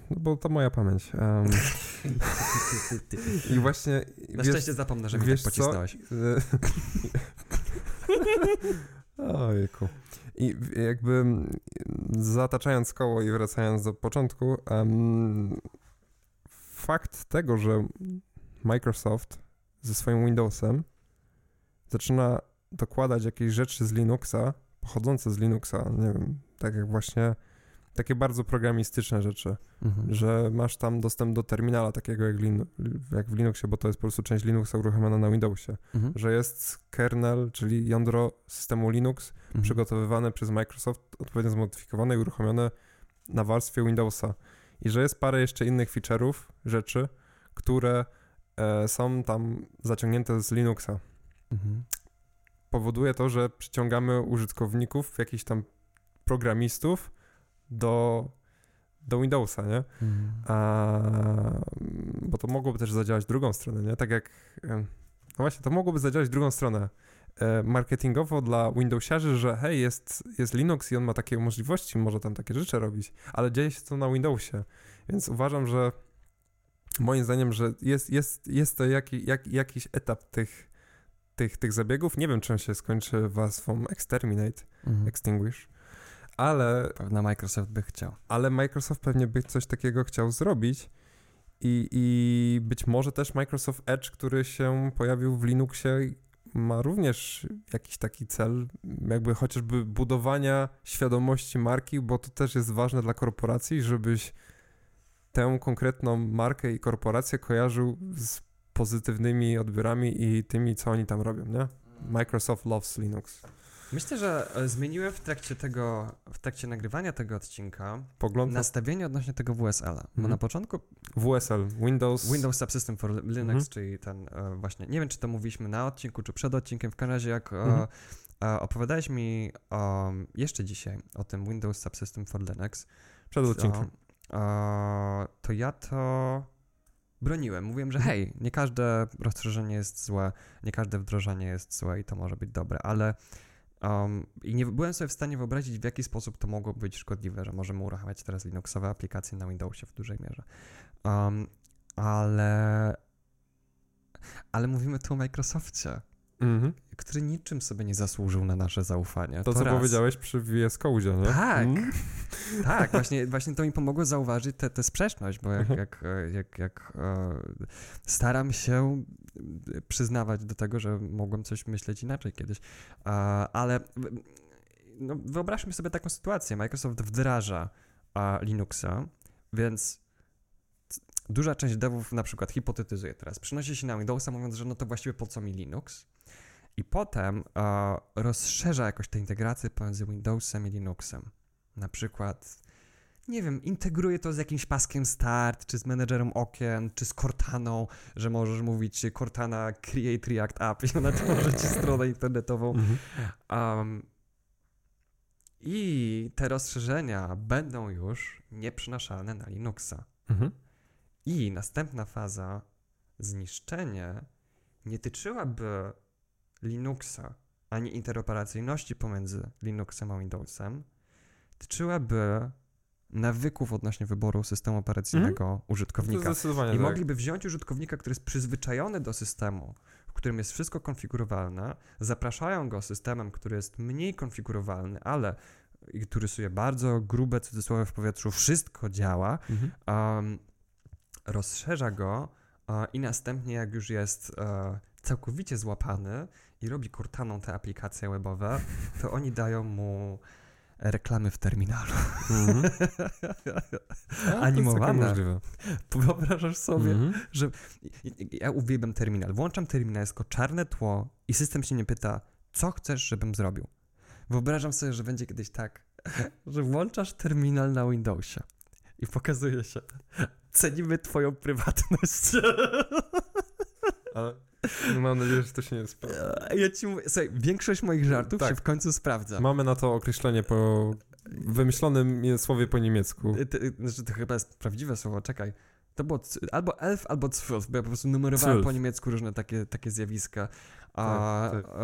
no bo to moja pamięć. Um, I właśnie... Na wiesz, szczęście zapomnę, że mi tak pocisnąłeś. *laughs* Ojku. I jakby zataczając koło i wracając do początku, um, fakt tego, że Microsoft ze swoim Windowsem zaczyna dokładać jakieś rzeczy z Linuxa pochodzące z Linuxa, nie wiem, tak jak właśnie takie bardzo programistyczne rzeczy, Mhm. że masz tam dostęp do terminala takiego jak, Lin, jak w Linuxie, bo to jest po prostu część Linuxa uruchomiona na Windowsie, Mhm. że jest kernel, czyli jądro systemu Linux Mhm. przygotowywane przez Microsoft, odpowiednio zmodyfikowane i uruchomione na warstwie Windowsa. I że jest parę jeszcze innych feature'ów, rzeczy, które e, są tam zaciągnięte z Linuxa. Mhm. Powoduje to, że przyciągamy użytkowników, jakichś tam programistów do, do Windowsa, nie? Mhm. A, bo to mogłoby też zadziałać w drugą stronę, nie? Tak jak. em, No właśnie, to mogłoby zadziałać w drugą stronę. E, marketingowo dla Windowsiarzy, że hej, jest, jest Linux i on ma takie możliwości, może tam takie rzeczy robić, ale dzieje się to na Windowsie. Więc uważam, że moim zdaniem, że jest, jest, jest to jaki, jak, jakiś etap tych, tych, tych zabiegów. Nie wiem, czy on się skończy warstwą Exterminate, Mhm. Extinguish, ale Pewno Microsoft by chciał. ale Microsoft pewnie by coś takiego chciał zrobić. I, I być może też Microsoft Edge, który się pojawił w Linuxie, ma również jakiś taki cel, jakby chociażby budowania świadomości marki, bo to też jest ważne dla korporacji, żebyś tę konkretną markę i korporację kojarzył z pozytywnymi odbiorami i tymi, co oni tam robią, nie? Microsoft loves Linux. Myślę, że e, zmieniłem w trakcie tego, w trakcie nagrywania tego odcinka Pogląd nastawienie odnośnie tego WSL-a. Bo Mhm. na początku WSL, Windows... Windows Subsystem for Linux, Mhm. czyli ten e, właśnie, nie wiem czy to mówiliśmy na odcinku, czy przed odcinkiem, w każdym razie jak e, Mhm. e, opowiadałeś mi um, jeszcze dzisiaj o tym Windows Subsystem for Linux, Przed odcinkiem. to, e, to ja to broniłem. Mówiłem, że hej, nie każde rozszerzenie jest złe, nie każde wdrożenie jest złe i to może być dobre, ale um, i nie byłem sobie w stanie wyobrazić, w jaki sposób to mogło być szkodliwe, że możemy uruchamiać teraz Linuxowe aplikacje na Windowsie w dużej mierze. Um, ale ale mówimy tu o Microsoftie, Mhm. który niczym sobie nie zasłużył na nasze zaufanie. To, co raz. powiedziałeś przy VS Code, nie? Tak. Mm. *laughs* Tak, właśnie, właśnie to mi pomogło zauważyć tę sprzeczność, bo jak, Mhm. jak, jak, jak e, staram się przyznawać do tego, że mogłem coś myśleć inaczej kiedyś, e, ale no, wyobraźmy sobie taką sytuację. Microsoft wdraża e, Linuxa, więc duża część devów na przykład hipotetyzuje teraz, przynosi się na Windowsa mówiąc, że no to właściwie po co mi Linux? I potem e, rozszerza jakoś te integracje pomiędzy Windowsem i Linuxem. Na przykład, nie wiem, integruje to z jakimś paskiem start, czy z menedżerem okien, czy z Cortaną, że możesz mówić Cortana create React app i ona tworzy *laughs* ci stronę internetową. Um, I te rozszerzenia będą już nieprzenaszalne na Linuxa. Mhm. I następna faza, zniszczenie, nie tyczyłaby Linuxa ani interoperacyjności pomiędzy Linuxem a Windowsem, tyczyłaby nawyków odnośnie wyboru systemu operacyjnego To użytkownika. I tak. mogliby wziąć użytkownika, który jest przyzwyczajony do systemu, w którym jest wszystko konfigurowalne, zapraszają go systemem, który jest mniej konfigurowalny, ale który rysuje bardzo grube cudzysłowie w powietrzu, wszystko działa, Mhm. um, rozszerza go e, i następnie jak już jest e, całkowicie złapany i robi kurtaną te aplikacje webowe, to oni dają mu reklamy w terminalu. *laughs* A, Animowane. całkiem możliwe. Wyobrażasz sobie, Mhm. I- i- Ja uwielbiam terminal. Włączam terminal, jest czarne tło i system się nie pyta, co chcesz, żebym zrobił. Wyobrażam sobie, że będzie kiedyś tak, *laughs* że włączasz terminal na Windowsie i pokazuje się, *laughs* cenimy twoją prywatność. Ale mam nadzieję, że to się nie spełni. Ja ci mówię, słuchaj, większość moich żartów Tak. się w końcu sprawdza. Mamy na to określenie po wymyślonym słowie po niemiecku. Ty- ty- Znaczy, to chyba jest prawdziwe słowo, czekaj. To było albo elf, albo zwölf, bo ja po prostu numerowałem Zwölf. po niemiecku różne takie, takie zjawiska. A Tak, tak.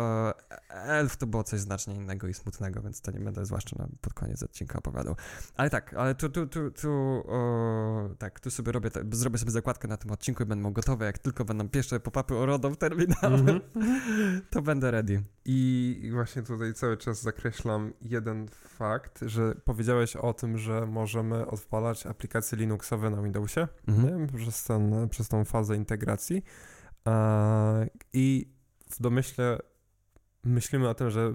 e, elf to było coś znacznie innego i smutnego, więc to nie będę zwłaszcza na, pod koniec odcinka opowiadał. Ale tak, ale tu, tu, tu, tu o, tak, tu sobie robię, te- zrobię sobie zakładkę na tym odcinku i będą gotowe, jak tylko będą pierwsze pop-upy o RODO w terminalu, Mhm. *laughs* to będę ready. I właśnie tutaj cały czas zakreślam jeden fakt, że powiedziałeś o tym, że możemy odpalać aplikacje Linuxowe na Windowsie Mhm. nie? Przez, ten, przez tą fazę integracji. E, I w domyśle myślimy o tym, że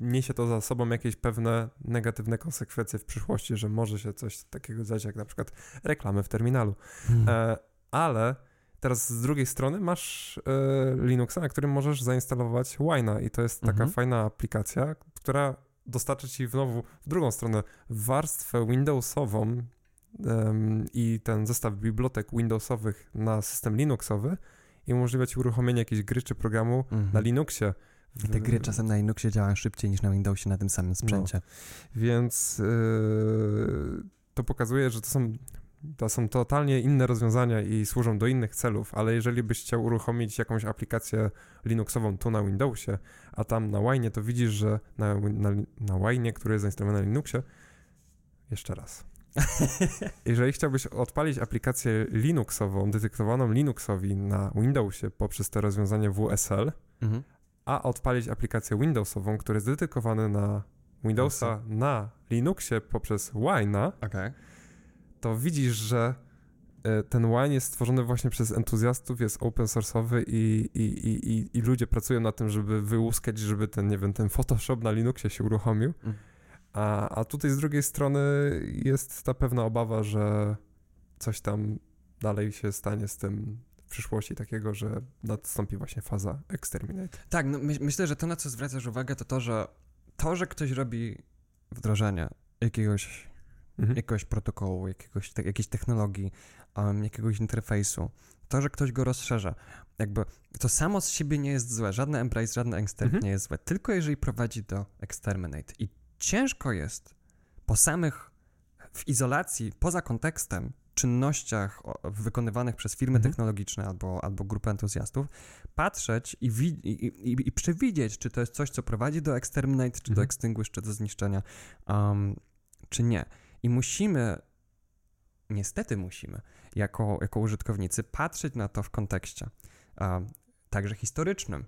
niesie to za sobą jakieś pewne negatywne konsekwencje w przyszłości, że może się coś takiego zdarzyć, jak na przykład reklamy w terminalu. Hmm. E, ale teraz z drugiej strony masz e, Linuxa, na którym możesz zainstalować Wina i to jest taka Mhm. fajna aplikacja, która dostarcza ci znowu w drugą stronę warstwę Windowsową i ten zestaw bibliotek Windowsowych na system Linuxowy i umożliwia ci uruchomienie jakiejś gry czy programu Mhm. na Linuxie. I te gry czasem na Linuxie działają szybciej niż na Windowsie na tym samym sprzęcie. Więc yy, to pokazuje, że to są, to są totalnie inne rozwiązania i służą do innych celów, ale jeżeli byś chciał uruchomić jakąś aplikację Linuxową tu na Windowsie, a tam na Wine, to widzisz, że na, na, na Wine, który jest zainstalowany na Linuxie, jeszcze raz. Jeżeli chciałbyś odpalić aplikację Linuxową, detektowaną Linuxowi na Windowsie poprzez to rozwiązanie WSL, Mhm. a odpalić aplikację Windowsową, która jest dedykowana na Windowsa na Linuxie poprzez Wine'a, Okej. to widzisz, że e, ten Wine jest stworzony właśnie przez entuzjastów, jest open source'owy i, i, i, i, ludzie pracują na tym, żeby wyłuskać, żeby ten, nie wiem, ten Photoshop na Linuxie się uruchomił. Mm. A, a tutaj z drugiej strony jest ta pewna obawa, że coś tam dalej się stanie z tym w przyszłości takiego, że nastąpi właśnie faza exterminate. Tak, no my, myślę, że to, na co zwracasz uwagę, to to, że to, że ktoś robi wdrożenie jakiegoś, Mhm. jakiegoś protokołu, jakiegoś, te, jakiejś technologii, um, jakiegoś interfejsu, to, że ktoś go rozszerza, jakby to samo z siebie nie jest złe. Żadne embrace, żadne extend Mhm. nie jest złe, tylko jeżeli prowadzi do exterminate. I ciężko jest po samych, w izolacji, poza kontekstem, czynnościach wykonywanych przez firmy Mhm. technologiczne albo, albo grupy entuzjastów, patrzeć i, wi- i, i, i przewidzieć, czy to jest coś, co prowadzi do exterminate, czy do Mhm. extinguish, czy do zniszczenia, um, czy nie. I musimy, niestety musimy, jako, jako użytkownicy, patrzeć na to w kontekście, um, także historycznym.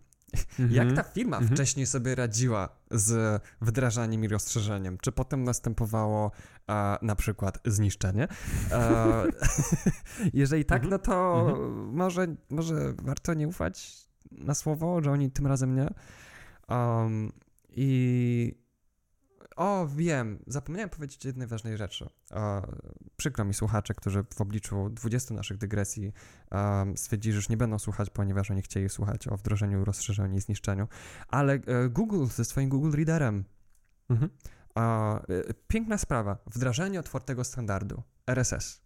Jak ta firma Mhm. wcześniej sobie radziła z wdrażaniem i rozszerzeniem? Czy potem następowało e, na przykład zniszczenie? E, *laughs* jeżeli tak, Mhm. no to Mhm. może, może warto nie ufać na słowo, że oni tym razem nie. Um, I o, wiem, zapomniałem powiedzieć jednej ważnej rzeczy. E, przykro mi słuchacze, którzy w obliczu 20 naszych dygresji um, stwierdzili, że już nie będą słuchać, ponieważ oni chcieli słuchać o wdrożeniu, rozszerzeniu i zniszczeniu. Ale e, Google ze swoim Google Readerem, Mhm. e, piękna sprawa, wdrażanie otwartego standardu RSS,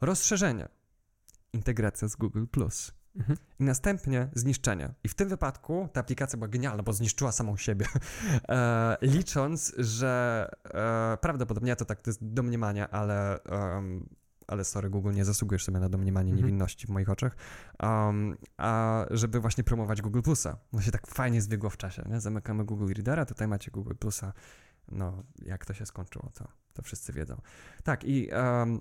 rozszerzenie, integracja z Google+. Mhm. I następnie zniszczenie. I w tym wypadku ta aplikacja była genialna, bo zniszczyła samą siebie. *laughs* E, licząc, że e, prawdopodobnie ja to tak to jest domniemanie, ale, em, ale sorry, Google, nie zasługujesz sobie na domniemanie Mhm. niewinności w moich oczach. Um, a żeby właśnie promować Google Plusa. No się tak fajnie zbiegło w czasie. Nie? Zamykamy Google Readera, tutaj macie Google Plusa. No, jak to się skończyło, to, to wszyscy wiedzą. Tak, i em,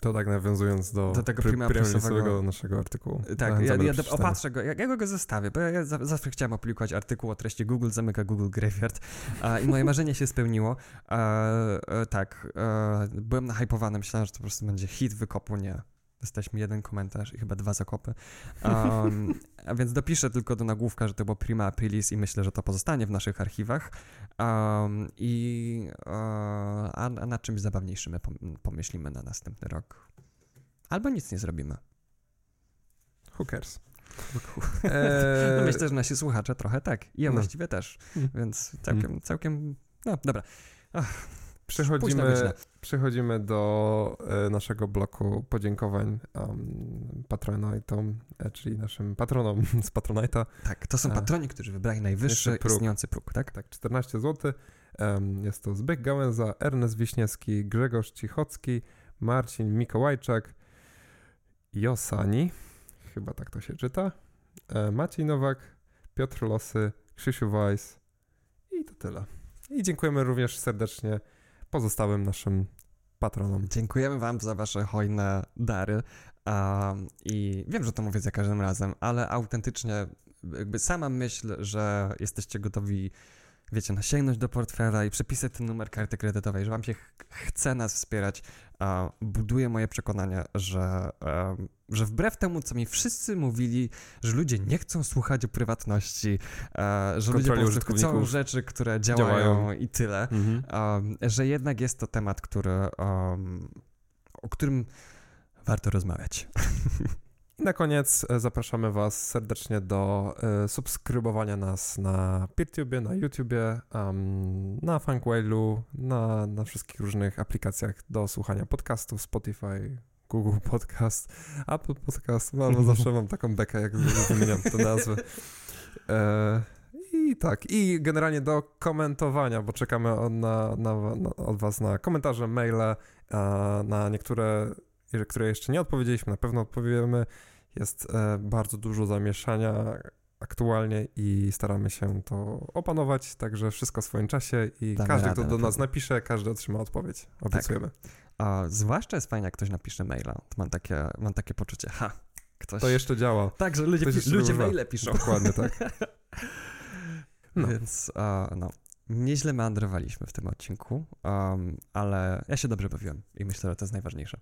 To tak nawiązując do, Do tego plusowego- naszego artykułu. Tak, Zachęcamy ja, ja opatrzę go, ja, ja go zestawię, bo ja, ja za- zawsze chciałem opublikować artykuł o treści Google, zamyka Google Graveyard a, i moje marzenie się spełniło. E, e, tak, e, byłem nahypowany, myślałem, że to po prostu będzie hit wykopu, nie. Dostaliśmy jeden komentarz i chyba dwa zakopy. Um, a więc dopiszę tylko do nagłówka, że to było prima aprilis i myślę, że to pozostanie w naszych archiwach. Um, I e, a, a nad czymś zabawniejszym my pom- pomyślimy na następny rok. Albo nic nie zrobimy. Who cares? *laughs* No myślę, że nasi słuchacze trochę tak. I ja no. właściwie też. Mm. Więc całkiem, całkiem. No dobra. Późno Przechodzimy, przechodzimy do e, naszego bloku podziękowań um, Patronite'om, e, czyli naszym patronom *laughs* z Patronite'a. Tak, to są A. patroni, którzy wybrali najwyższy próg. istniejący próg, tak? Tak, 14 zł. Um, jest to Zbyk Gałęza, Ernest Wiśniewski, Grzegorz Cichocki, Marcin Mikołajczak, Josani, chyba tak to się czyta, e, Maciej Nowak, Piotr Losy, Krzysiu Weiss i to tyle. I dziękujemy również serdecznie pozostałym naszym patronom. Dziękujemy Wam za Wasze hojne dary. Um, I wiem, że to mówię za każdym razem, ale autentycznie, jakby sama myśl, że jesteście gotowi wiecie, no, sięgnąć do portfela i przepisać ten numer karty kredytowej, że wam się ch- chce nas wspierać, a buduje moje przekonanie, że, że wbrew temu, co mi wszyscy mówili, że ludzie nie chcą słuchać o prywatności, e, że ludzie po prostu chcą rzeczy, które działają, Działają. i tyle, Mhm. że jednak jest to temat, który, um, o którym warto rozmawiać. *laughs* I na koniec e, zapraszamy Was serdecznie do e, subskrybowania nas na PeerTube, na YouTubie, em, na Funkwailu, na, na wszystkich różnych aplikacjach do słuchania podcastów, Spotify, Google Podcast, Apple Podcast, no, no zawsze mam taką bekę, jak wymieniam te nazwy. E, I tak, i generalnie do komentowania, bo czekamy od, na, na, na, od Was na komentarze, maile, na niektóre, które jeszcze nie odpowiedzieliśmy, na pewno odpowiemy. Jest e, bardzo dużo zamieszania aktualnie i staramy się to opanować, także wszystko w swoim czasie i Damy każdy, kto do nas napisze, każdy otrzyma odpowiedź. Obiecujemy. A zwłaszcza jest fajnie, jak ktoś napisze maila. To mam takie, mam takie poczucie, ha, ktoś... To jeszcze działa. Tak, że ludzie, ktoś ludzie maile piszą. Dokładnie tak. *laughs* No. Więc, a, no, nieźle meandrowaliśmy w tym odcinku, um, ale ja się dobrze bawiłem i myślę, że to jest najważniejsze.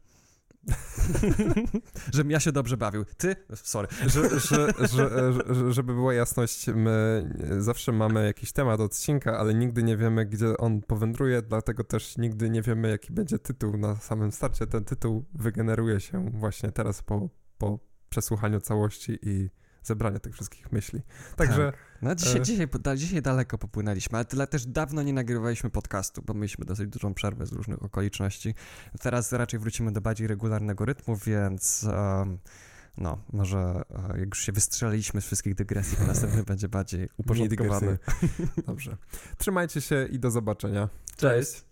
*laughs* Żebym ja się dobrze bawił. Ty? Sorry. *laughs* że, że, że, że, żeby była jasność, my zawsze mamy jakiś temat odcinka, ale nigdy nie wiemy, gdzie on powędruje, dlatego też nigdy nie wiemy, jaki będzie tytuł na samym starcie. Ten tytuł wygeneruje się właśnie teraz po, po przesłuchaniu całości i zebraniu tych wszystkich myśli. Także No dzisiaj, E. dzisiaj, da, dzisiaj daleko popłynęliśmy, ale tyle też dawno nie nagrywaliśmy podcastu, bo mieliśmy dosyć dużą przerwę z różnych okoliczności. Teraz raczej wrócimy do bardziej regularnego rytmu, więc um, no, może e, jak już się wystrzeliliśmy z wszystkich dygresji, to *laughs* następny będzie bardziej uporządkowany. *laughs* *laughs* Dobrze. Trzymajcie się i do zobaczenia. Cześć.